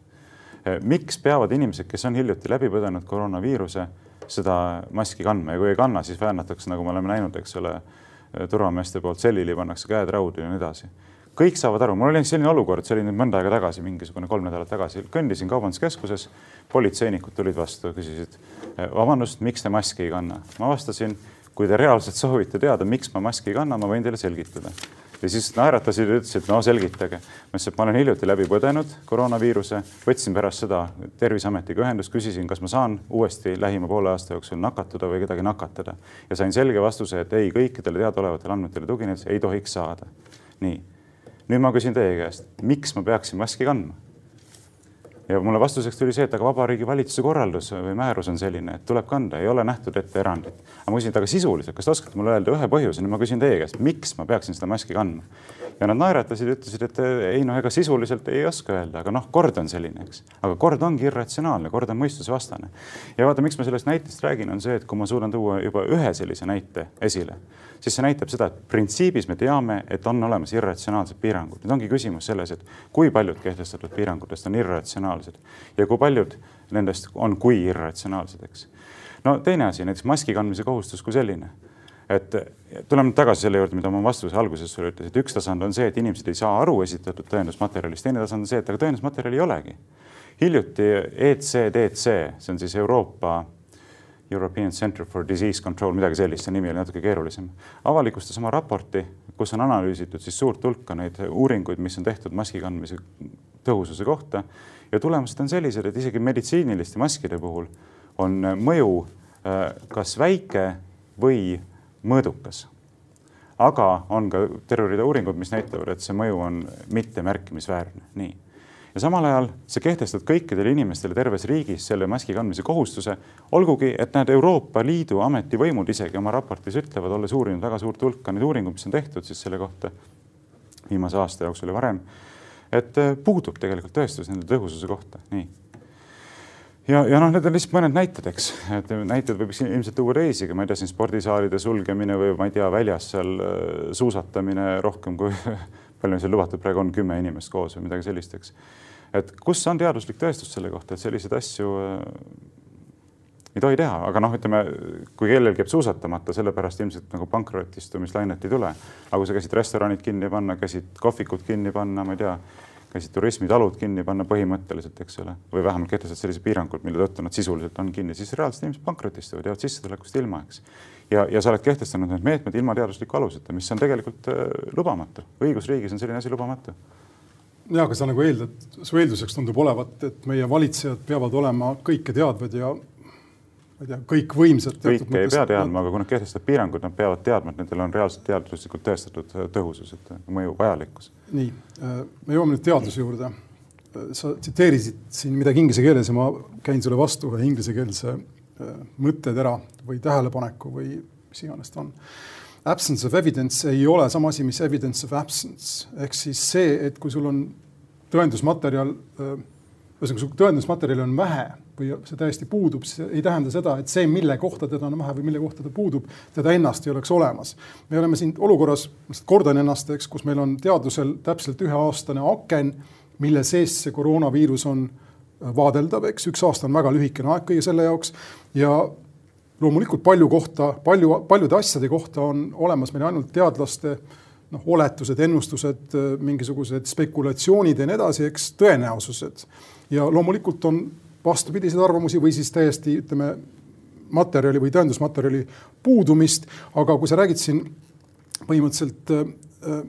miks peavad inimesed, kes on hiljuti läbi põdenud koroonaviiruse, seda maski kandma ja kui ei kanna, siis väänatakse, nagu me oleme näinud, eks ole, eh, turvameeste poolt sellili pannakse käed raudu ja nii edasi. kõik saavad aru, mul oli selline olukord, see oli nüüd mõnda aega tagasi, mingisugune kolm nädalat tagasi, kõndisin kaubanduskeskuses, politseinikud tulid vastu, küsisid eh, vabandust, miks te maski ei kanna. ma vastasin, kui te reaalselt soovite teada, miks ma maski ei kanna, ma võin teile selgitada ja siis naeratasid ja ütlesid, no selgitage. ma ütlesin, et ma olen hiljuti läbi põdenud koroonaviiruse, võtsin pärast seda Terviseametiga ühendust, küsisin, kas ma saan uuesti lähima poole aasta jooksul nakatuda või kedagi nakatada. ja sain selge vastuse, et ei, kõikidele teadaolevatele andmetele tuginedes ei tohiks saada. nii, nüüd ma küsin teie käest, miks ma peaksin maski kandma? Ja mulle vastuseks tuli see, et aga Vabariigi Valitsuse korraldus või määrus on selline, et tuleb kanda, ei ole nähtud ette erandit. aga ma küsin, aga sisuliselt, kas te oskate mulle öelda ühe põhjuse, nüüd ma küsin teie käest, miks ma peaksin seda maski kandma? ja nad naeratasid, ütlesid, et ei noh, ega sisuliselt ei oska öelda, aga noh, kord on selline, eks. aga kord ongi irratsionaalne, kord on mõistusevastane. ja vaata, miks ma sellest näitest räägin, on see, et kui ma suudan tuua juba ühe sellise näite esile, siis see näitab seda, et printsiibis me teame, et on olemas irratsionaalsed piirangud. nüüd ongi küsimus selles, et kui paljud kehtestatud piirangutest on irratsionaalsed ja kui paljud nendest on kui irratsionaalsed, eks. no teine asi, näiteks maski kandmise kohustus kui selline et tuleme tagasi selle juurde, mida ma vastuse alguses sulle ütlesin, et üks tasand on see, et inimesed ei saa aru esitatud tõendusmaterjalist, teine tasand on see, et aga tõendusmaterjali ei olegi. hiljuti ECDC, see on siis Euroopa European Center for Disease Control, midagi sellist, see nimi oli natuke keerulisem, avalikustas oma raporti, kus on analüüsitud siis suurt hulka neid uuringuid, mis on tehtud maski kandmise tõhususe kohta ja tulemused on sellised, et isegi meditsiiniliste maskide puhul on mõju äh, kas väike või mõõdukas. aga on ka terve rida uuringud, mis näitavad, et see mõju on mittemärkimisväärne, nii. ja samal ajal sa kehtestad kõikidele inimestele terves riigis selle maski kandmise kohustuse, olgugi et need Euroopa Liidu ametivõimud isegi oma raportis ütlevad, olles uurinud väga suurt hulka neid uuringuid, mis on tehtud siis selle kohta viimase aasta jooksul ja varem, et puudub tegelikult tõestus nende tõhususe kohta, nii ja, ja noh, need on lihtsalt mõned näited, eks, et näiteid võib ilmselt tuua teisigi, ma ei tea, siin spordisaalide sulgemine või ma ei tea, väljas seal äh, suusatamine rohkem kui [LAUGHS] palju seal lubatud praegu on, kümme inimest koos või midagi sellist, eks. et kus on teaduslik tõestus selle kohta, et selliseid asju äh, ei tohi teha, aga noh, ütleme, kui kellelgi jääb suusatamata, sellepärast ilmselt nagu pankrotistumislainet ei tule. aga kui sa käsid restoranid kinni panna, käsid kohvikud kinni panna, ma ei tea käisid turismitalud kinni panna põhimõtteliselt, eks ole, või vähemalt kehtestada sellised piirangud, mille tõttu nad sisuliselt on kinni, siis reaalselt inimesed pankrotistuvad, jäävad sissetulekust ilma, eks. ja, ja sa oled kehtestanud need meetmed ilma teadusliku aluseta, mis on tegelikult äh, lubamatu. õigusriigis on selline asi lubamatu ja, aga sa nagu eeldad, su eelduseks tundub olevat, et meie valitsejad peavad olema kõike teadvad ja ma ei tea, kõikvõimsad. kõike ei pea teadma, aga kui nad kehtestavad piirangud, nad peavad teadma, et nendel on reaalselt teaduslikult tõestatud äh, tõhusus, et äh, mõju vajalikkus. nii, äh, me jõuame nüüd teaduse juurde. sa tsiteerisid siin midagi inglise keeles ja ma käin sulle vastu ühe inglisekeelse mõttetera või tähelepaneku või mis iganes ta on. Absence of evidence ei ole sama asi, mis evidence of absence ehk siis see, et kui sul on tõendusmaterjal, ühesõnaga, tõendusmaterjali on vähe või see täiesti puudub, siis ei tähenda seda, et see, mille kohta teda on vähe või mille kohta ta puudub, teda ennast ei oleks olemas. me oleme siin olukorras, kordan ennast, eks, kus meil on teadusel täpselt üheaastane aken, mille sees see koroonaviirus on vaadeldav, eks. Üks aasta on väga lühikene aeg kõige selle jaoks. Ja loomulikult palju kohta, palju, paljude asjade kohta on olemas meil ainult teadlaste noh, oletused, ennustused, mingisugused spekulatsioonid ja nii edasi, eks tõenäosused. Ja loomulikult on vastupidiseid arvamusi või siis täiesti ütleme, materjali või tõendusmaterjali puudumist, aga kui sa räägid siin põhimõtteliselt äh,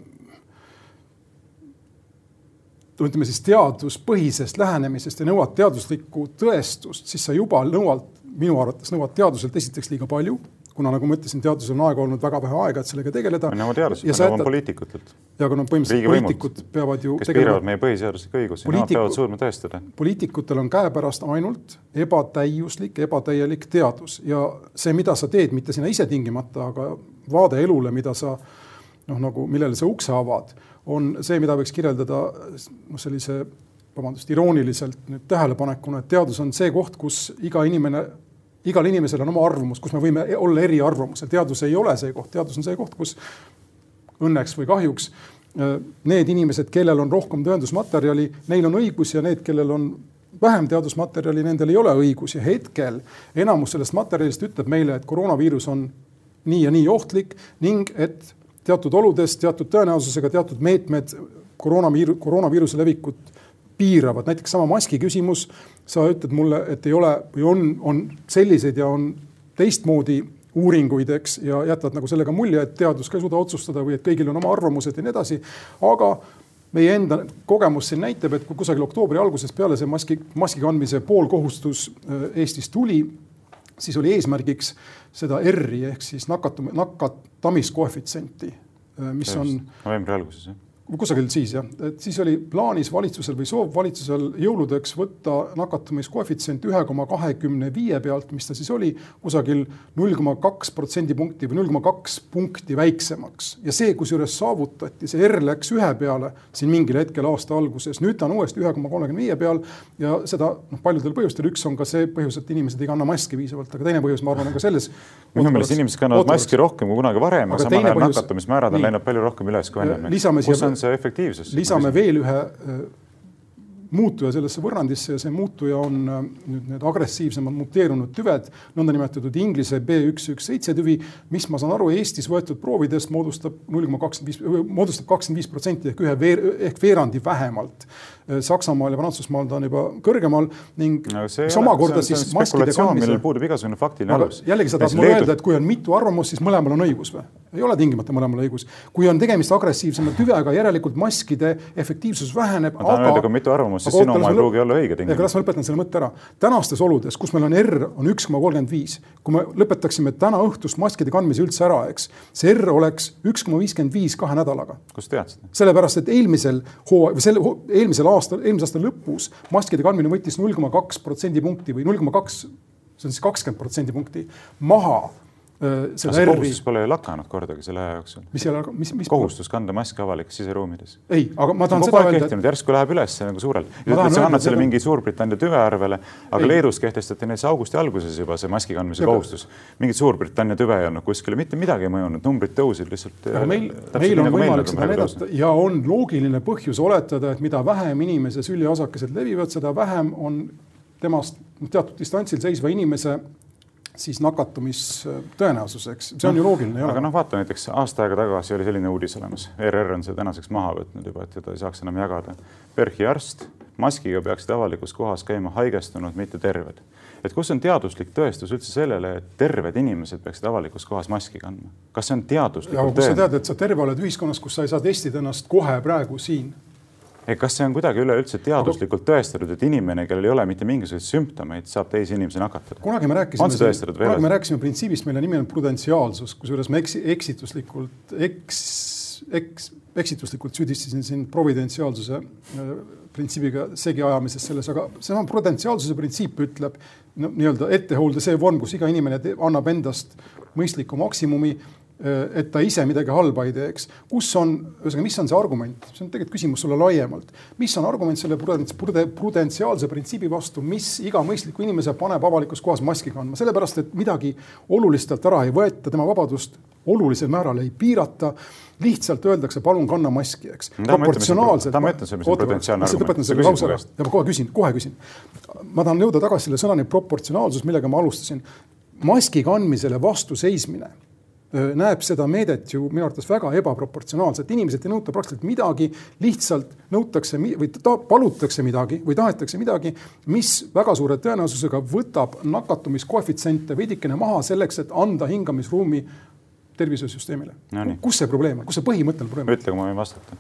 ütleme siis teaduspõhisest lähenemisest ja nõuad teaduslikku tõestust, siis sa juba nõuad, minu arvates nõuad teaduselt esiteks liiga palju kuna nagu ma ütlesin, teadusel on aega olnud väga vähe aega, et sellega tegeleda. me nõuame teadust, me nõuame poliitikutelt. ja no põhimõtteliselt poliitikud peavad ju. kes tegeleda... piiravad meie põhiseaduslikke õigusi Poliitiku..., nemad peavad suutma tõestada. poliitikutel on käepärast ainult ebatäiuslik, ebatäielik teadus ja see, mida sa teed, mitte sina ise tingimata, aga vaade elule, mida sa noh, nagu millele sa ukse avad, on see, mida võiks kirjeldada noh, sellise vabandust, irooniliselt nüüd tähelepanekuna, et teadus on see koht, kus iga inimene igal inimesel on oma arvamus, kus me võime olla eriarvamusel, teadus ei ole see koht, teadus on see koht, kus õnneks või kahjuks äh, need inimesed, kellel on rohkem tõendusmaterjali, neil on õigus ja need, kellel on vähem teadusmaterjali, nendel ei ole õigus. Ja hetkel enamus sellest materjalist ütleb meile, et koroonaviirus on nii ja nii ohtlik ning et teatud oludes, teatud tõenäosusega teatud meetmed koroonaviiru-, koroonaviiruse levikut piiravad, näiteks sama maski küsimus, sa ütled mulle, et ei ole või on, on selliseid ja on teistmoodi uuringuid, eks, ja jätavad nagu sellega mulje, et teadus ka ei suuda otsustada või et kõigil on oma arvamused ja nii edasi. aga meie enda kogemus siin näitab, et kui kusagil oktoobri algusest peale see maski, maski kandmise poolkohustus äh, Eestis tuli, siis oli eesmärgiks seda R-i ehk siis nakatum-, nakatamiskoefitsienti, äh, mis on. novembri alguses, jah kusagil siis jah, et siis oli plaanis valitsusel või soov valitsusel jõuludeks võtta nakatumiskoefitsient ühe koma kahekümne viie pealt, mis ta siis oli, kusagil null koma kaks protsendipunkti või null koma kaks punkti väiksemaks. ja see, kusjuures saavutati, see R läks ühe peale siin mingil hetkel aasta alguses, nüüd ta on uuesti ühe koma kolmekümne viie peal ja seda noh, paljudel põhjustel, üks on ka see põhjus, et inimesed ei kanna maski piisavalt, aga teine põhjus, ma arvan, on ka selles. [LAUGHS] minu meelest inimesed kannavad maski rohkem kui kunagi varem, aga samal ajal nakatumismäärad on läinud palju rohkem üles kui enne. lisame siia see efektiivsus. lisame veel ühe äh, muutuja sellesse võrrandisse ja see muutuja on äh, nüüd need agressiivsemad muteerunud tüved, nõndanimetatud Inglise B üks üks seitse tüvi, mis ma saan aru, Eestis võetud proovidest moodustab null koma kakskümmend viis, moodustab kakskümmend viis protsenti ehk ühe veer, ehk veerandi vähemalt Äh, Saksamaal ja Prantsusmaal ta on juba kõrgemal ning no, mis omakorda siis maskide kandmise. puudub igasugune faktiline alus. jällegi sa tahad mulle öelda, et kui on mitu arvamust, siis mõlemal on õigus või? Ei ole tingimata mõlemal õigus. kui on tegemist agressiivsema tüvega, järelikult maskide efektiivsus väheneb. ma tahan öelda, kui mitu arvamust, siis sinu oma ei pruugi olla õige tingimata. las ma lõpetan selle mõtte ära. tänastes oludes, kus meil on R on üks koma kolmkümmend viis, kui me lõpetaksime täna õhtust maskide kandmise üldse ära, eks, see R oleks üks koma viiskümmend viis kahe nädalaga. kust tead seda? sellepärast, et eelmisel hooajal või selle eelmisel aastal, eelmise aasta lõpus maskide kandmine võttis null koma kaks protsendipunkti või null koma kaks, see on siis kakskümmend protsendipunkti maha Äh, seda R-i. kohustus pole lakanud kordagi selle aja jooksul. mis ole, mis, mis. kohustus kanda maski avalikes siseruumides. ei, aga ma tahan seda öelda. Et... järsku läheb üles nagu suurelt. sa annad selle mingi Suurbritannia tüve arvele, aga ei. Leedus kehtestati näiteks augusti alguses juba see maski kandmise ja, kohustus. mingit Suurbritannia tüve ei olnud kuskile, mitte midagi ei mõjunud, numbrid tõusid lihtsalt. aga meil, meil on nagu võimalik seda näidata ja on loogiline põhjus oletada, et mida vähem inimese süljeosakesed levivad, seda vähem on temast teatud distantsil seisva inimese siis nakatumis eks, see on ju loogiline. aga noh, vaata näiteks aasta aega tagasi oli selline uudis olemas, ERR on selle tänaseks maha võtnud juba, et teda ei saaks enam jagada. PERH-i arst, maskiga peaksid avalikus kohas käima haigestunud, mitte terved. et kus on teaduslik tõestus üldse sellele, et terved inimesed peaksid avalikus kohas maski kandma? kas see on teaduslikult tõendatud? sa tead, et sa terve oled ühiskonnas, kus sa ei saa testida ennast kohe praegu siin kas see on kuidagi üleüldse teaduslikult tõestatud, et inimene, kellel ei ole mitte mingisuguseid sümptomeid, saab teisi inimesi nakatada? kunagi me rääkisime, kunagi me rääkisime printsiibist, mille nimi on prudentsiaalsus, kusjuures ma eksi, eksituslikult, eks, eks, eksituslikult süüdistasin sind providentsiaalsuse äh, printsiibiga segi ajamises selles, aga seesama prudentsiaalsuse printsiip ütleb no, nii-öelda ettehoolde see vorm, kus iga inimene annab endast mõistliku maksimumi et ta ise midagi halba ei teeks. kus on, ühesõnaga, mis on see argument, see on tegelikult küsimus sulle laiemalt. mis on argument selle prudentsiaalse printsiibi vastu, mis iga mõistliku inimese paneb avalikus kohas maski kandma, sellepärast et midagi olulist talt ära ei võeta, tema vabadust olulisel määral ei piirata lihtsalt öeldakse, palun kanna maski, eks. proportsionaalselt. ma ütlen sulle, mis on potentsiaalne argument. lõpetan selle lause ära ja ma kohe küsin, kohe küsin. ma tahan jõuda tagasi selle sõnani proportsionaalsus, millega ma alustasin. maski kandmisele vastu seismine näeb seda meedet ju minu arvates väga ebaproportsionaalselt, inimeselt ei nõuta praktiliselt midagi, lihtsalt nõutakse või ta, palutakse midagi või tahetakse midagi, mis väga suure tõenäosusega võtab nakatumiskoefitsiente veidikene maha selleks, et anda hingamisruumi tervishoiusüsteemile no,. kus see probleem on, kus see põhimõtteline probleem on? ütle, kui ma võin vastata.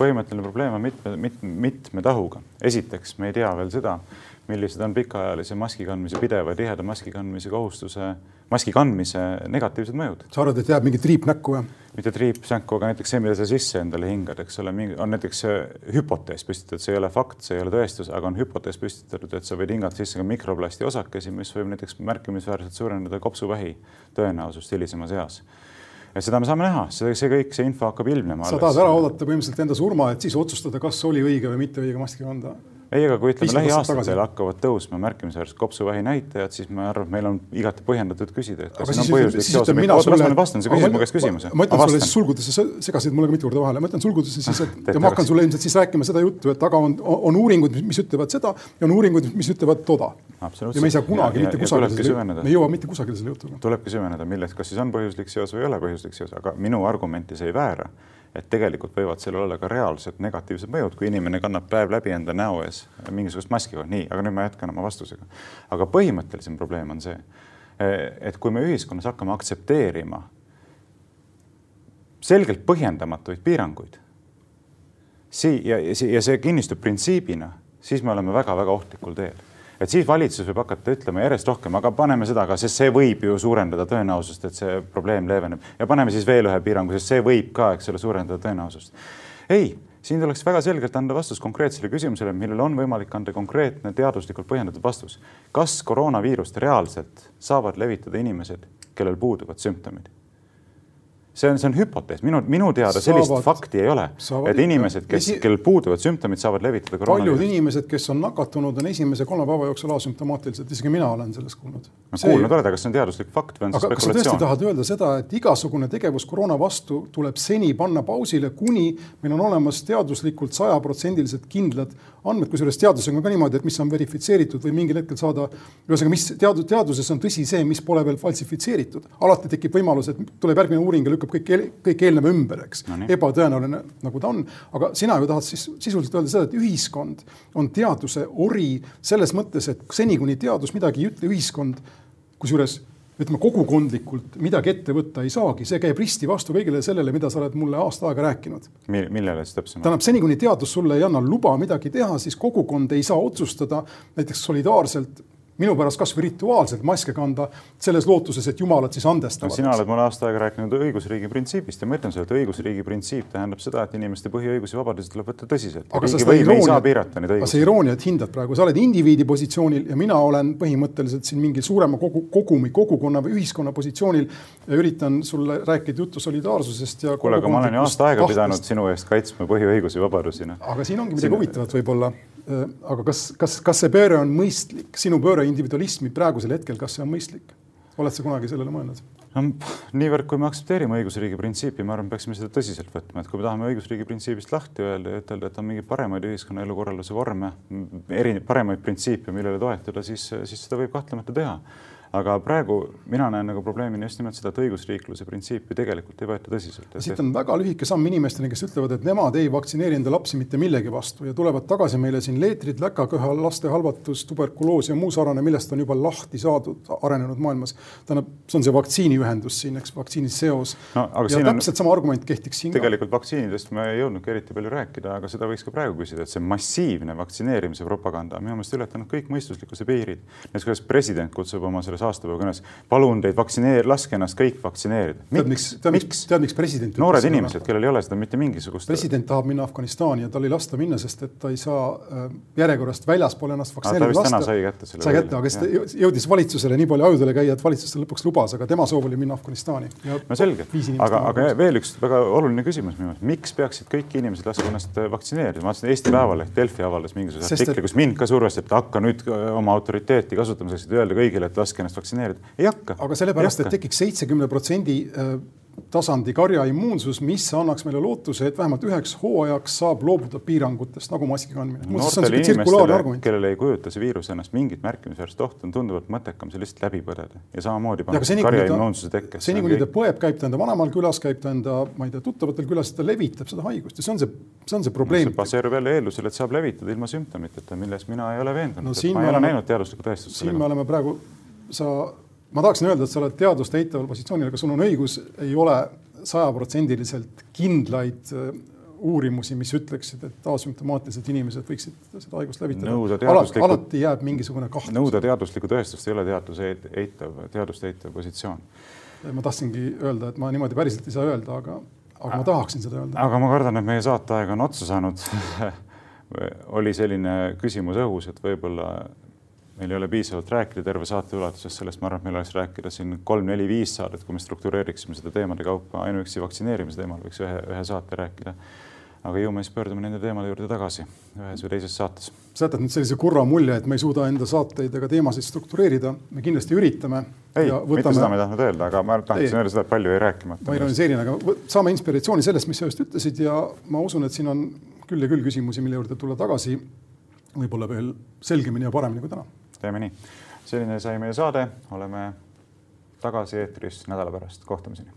põhimõtteline probleem on mitme, mitme, mitme tahuga. esiteks, me ei tea veel seda, millised on pikaajalise maski kandmise, pideva tiheda maski kandmise kohustuse, maski kandmise negatiivsed mõjud. sa arvad, et jääb mingi triip näkku, jah? mitte triip näkku, aga näiteks see, mida sa sisse endale hingad, eks ole, on näiteks hüpotees püstitatud, see ei ole fakt, see ei ole tõestus, aga on hüpotees püstitatud, et sa võid hingata sisse ka mikroplasti osakesi, mis võib näiteks märkimisväärselt suurendada kopsuvähi tõenäosust hilisemas eas ja seda me saame näha, see, see kõik, see info hakkab ilmnema. sa tahad ära oodata põhimõtteliselt enda surma, et siis otsustada, kas oli õige või mitte õige maski kanda? Ei, aga kui ütleme, lähiaastatel hakkavad tõusma märkimisväärselt kopsuvähi näitajad, siis ma arvan, et meil on igati põhjendatud küsida, et kas siin on põhjuslik seos. oota, las ma nüüd vastan, sa küsisid mu käest küsimuse. ma ütlen sulle siis sulgudesse, sa segasid mulle ka mitu korda vahele, ma ütlen sulgudesse siis, et ja ma hakkan sulle ilmselt siis rääkima seda juttu, et taga on, on uuringud, mis ütlevad seda ja on uuringud, mis ütlevad toda. ja me ei saa kunagi mitte kusagile, me ei jõua mitte kusagile selle jutuga. tulebki süveneda, milles, kas siis on põhjuslik seos või ei ole põhjuslik seos, aga minu argumenti see ei väära et tegelikult võivad sellel olla ka reaalsed negatiivsed mõjud, kui inimene kannab päev läbi enda näo ees mingisugust maski. nii, aga nüüd ma jätkan oma vastusega. aga põhimõttelisem probleem on see, et kui me ühiskonnas hakkame aktsepteerima selgelt põhjendamatuid piiranguid, sii- ja, ja see kinnistub printsiibina, siis me oleme väga-väga ohtlikul teel et siis valitsus võib hakata ütlema järjest rohkem, aga paneme seda ka, sest see võib ju suurendada tõenäosust, et see probleem leeveneb ja paneme siis veel ühe piirangu, sest see võib ka, eks ole, suurendada tõenäosust. ei, siin tuleks väga selgelt anda vastus konkreetsele küsimusele, millele on võimalik anda konkreetne teaduslikult põhjendatud vastus. kas koroonaviirust reaalselt saavad levitada inimesed, kellel puuduvad sümptomid? See on, see on hüpotees, minu, minu teada saavad, sellist fakti ei ole, et inimesed, kes esi..., kellel puuduvad sümptomid, saavad levitada koroonaviirust. paljud inimesed, kes on nakatunud, on esimese kolme päeva jooksul asümptomaatilised, isegi mina olen sellest kuulnud. no see... kuulnud oled, aga kas see on teaduslik fakt või on see spekulatsioon? kas sa tõesti tahad öelda seda, et igasugune tegevus koroona vastu tuleb seni panna pausile, kuni meil on olemas teaduslikult sajaprotsendiliselt kindlad andmed, kusjuures teadusega on ka niimoodi, et mis on verifitseeritud või mingil hetkel saada, ühesõnaga, mis teadus, teaduses on tõsi see, mis pole veel falsifitseeritud. alati tekib võimalus, et tuleb järgmine uuring ja lükkab kõik, kõik eelneva ümber, eks no,. ebatõenäoline, nagu ta on. aga sina ju tahad siis sisuliselt öelda seda, et ühiskond on teaduse ori selles mõttes, et seni, kuni teadus midagi ei ütle, ühiskond, kusjuures ütleme kogukondlikult midagi ette võtta ei saagi, see käib risti vastu kõigele sellele, mida sa oled mulle aasta aega rääkinud. millele siis täpsemalt? tähendab, seni kuni teadus sulle ei anna luba midagi teha, siis kogukond ei saa otsustada näiteks solidaarselt minu pärast kasvõi rituaalselt maske kanda selles lootuses, et jumalad siis andestavad. sina oled mulle aasta aega rääkinud õigusriigi printsiibist ja ma ütlen sulle, et õigusriigi printsiip tähendab seda, et inimeste põhiõigusi ja vabadusi tuleb võtta tõsiselt. aga irooniat, sa irooniat hindad praegu, sa oled indiviidi positsioonil ja mina olen põhimõtteliselt siin mingi suurema kogu, kogumi, kogukonna või ühiskonna positsioonil ja üritan sulle rääkida juttu solidaarsusest ja. kuule, aga ma olen ju aasta aega tahtest. pidanud sinu eest kaitsma põhiõigusi ja vabadusi. Noh. aga siin ongi midagi siin... huvitavat võib-olla aga kas, kas, kas see pööre on mõistlik, sinu pööre individualismi praegusel hetkel, kas see on mõistlik? oled sa kunagi sellele mõelnud? niivõrd, kui me aktsepteerime õigusriigi printsiipi, ma arvan, peaksime seda tõsiselt võtma, et kui me tahame õigusriigi printsiibist lahti öelda ja ütelda, et on mingeid paremaid ühiskonna elukorralduse vorme, eri, paremaid printsiipe, millele toetuda, siis, siis seda võib kahtlemata teha aga praegu mina näen nagu probleemina just nimelt seda, et õigusriikluse printsiipi tegelikult ei võeta tõsiselt. siit on väga lühike samm inimesteni, kes ütlevad, et nemad ei vaktsineeri enda lapsi mitte millegi vastu ja tulevad tagasi meile siin leetrid, läkaköha, laste halvatus, tuberkuloos ja muu sarnane, millest on juba lahti saadud arenenud maailmas. tähendab, see on see vaktsiiniühendus siin, eks, vaktsiini seos no,. ja täpselt on, sama argument kehtiks siin tegelikult vaktsiinidest me ei jõudnudki eriti palju rääkida, aga seda võiks ka praegu küsida, et see massiivne vaktsineerimise propaganda on minu meelest ületanud kõik mõistuslikkuse piirid. näiteks kuidas president kutsub oma selles ühes aastapäeva kõnes. palun teid vaktsineerida, laske ennast kõik vaktsineerida. miks, tead, miks, tead, miks president noored inimesed, kellel ei ole seda mitte mingisugust. president tahab minna Afganistani ja tal ei lasta minna, sest et ta ei saa äh, järjekorrast väljaspool ennast vaktsineerida lasta. sai kätte selle. sai kätte, aga siis ta jõudis valitsusele nii palju ajudele käia, et valitsus talle lõpuks lubas, aga tema soov oli minna Afganistani. no selge, aga, aga veel üks väga oluline küsimus minu meelest, miks peaksid kõik inimesed laskma ennast vaktsineerida? ma vaatasin Eesti Päevaleht, Delfi avaldas mingisuguse artikli, kus mind ka survestati, hakka nüüd oma autoriteeti kasutama selleks, et öelda kõigile, et laske ennast vaktsineerida. ei hakka. aga sellepärast, et tekiks seitsekümne protsendi äh, tasandi karjaimmuunsus, mis annaks meile lootuse, et vähemalt üheks hooajaks saab loobuda piirangutest nagu maski kandmine. noortele inimestele, kellel ei kujuta see viirus ennast mingit märkimisväärset ohtu, on tunduvalt mõttekam see lihtsalt läbi põdeda ja samamoodi karjaimmuunsuse tekkes. seni, kuni ta põeb, käib ta enda vanaemaal külas, käib ta enda, ma ei tea, tuttavatel külas, ta levitab seda haigust ja see on see, see on see probleem no,. see baseerub jälle eeldusel, et saab levitada ilma sümptomiteta, milles mina ei ole veendunud no,. ma ei ole näinud teaduslikku tõestust. siin me oleme praegu, sa ma tahaksin öelda, et sa oled teadust eitaval positsioonil, aga sul on õigus, ei ole sajaprotsendiliselt kindlaid äh, uurimusi, mis ütleksid, et asümptomaatilised inimesed võiksid seda haigust levitada. Teaduslikku... alati jääb mingisugune kahtlus. nõuda teaduslikku tõestust ei ole teaduse eitav, teadust eitav positsioon. ma tahtsingi öelda, et ma niimoodi päriselt ei saa öelda, aga, aga ma tahaksin seda öelda. aga ma kardan, et meie saateaeg on otsa saanud [LAUGHS] oli selline küsimus õhus, et võib-olla meil ei ole piisavalt rääkida terve saate ulatuses sellest, ma arvan, et meil oleks rääkida siin kolm-neli-viis saadet, kui me struktureeriksime seda teemade kaupa, ainuüksi vaktsineerimise teemal võiks ühe, ühe saate rääkida. aga ju me siis pöördume nende teemade juurde tagasi ühes või teises saates. sa jätad nüüd sellise kurva mulje, et me ei suuda enda saateid ega teemasid struktureerida, me kindlasti üritame. ei, võtame... mitte seda ma ei tahtnud öelda, aga ma tahtsin öelda seda, et palju ei rääkimata. ma ironiseerin, aga saame inspiratsiooni sellest, mis sa just ütlesid ja ma usun, et siin on küll ja küll küsimusi, mille juurde tulla tagasi võib-olla veel selgemini ja paremini kui täna teeme nii. selline sai meie saade, oleme tagasi eetris nädala pärast, kohtumiseni.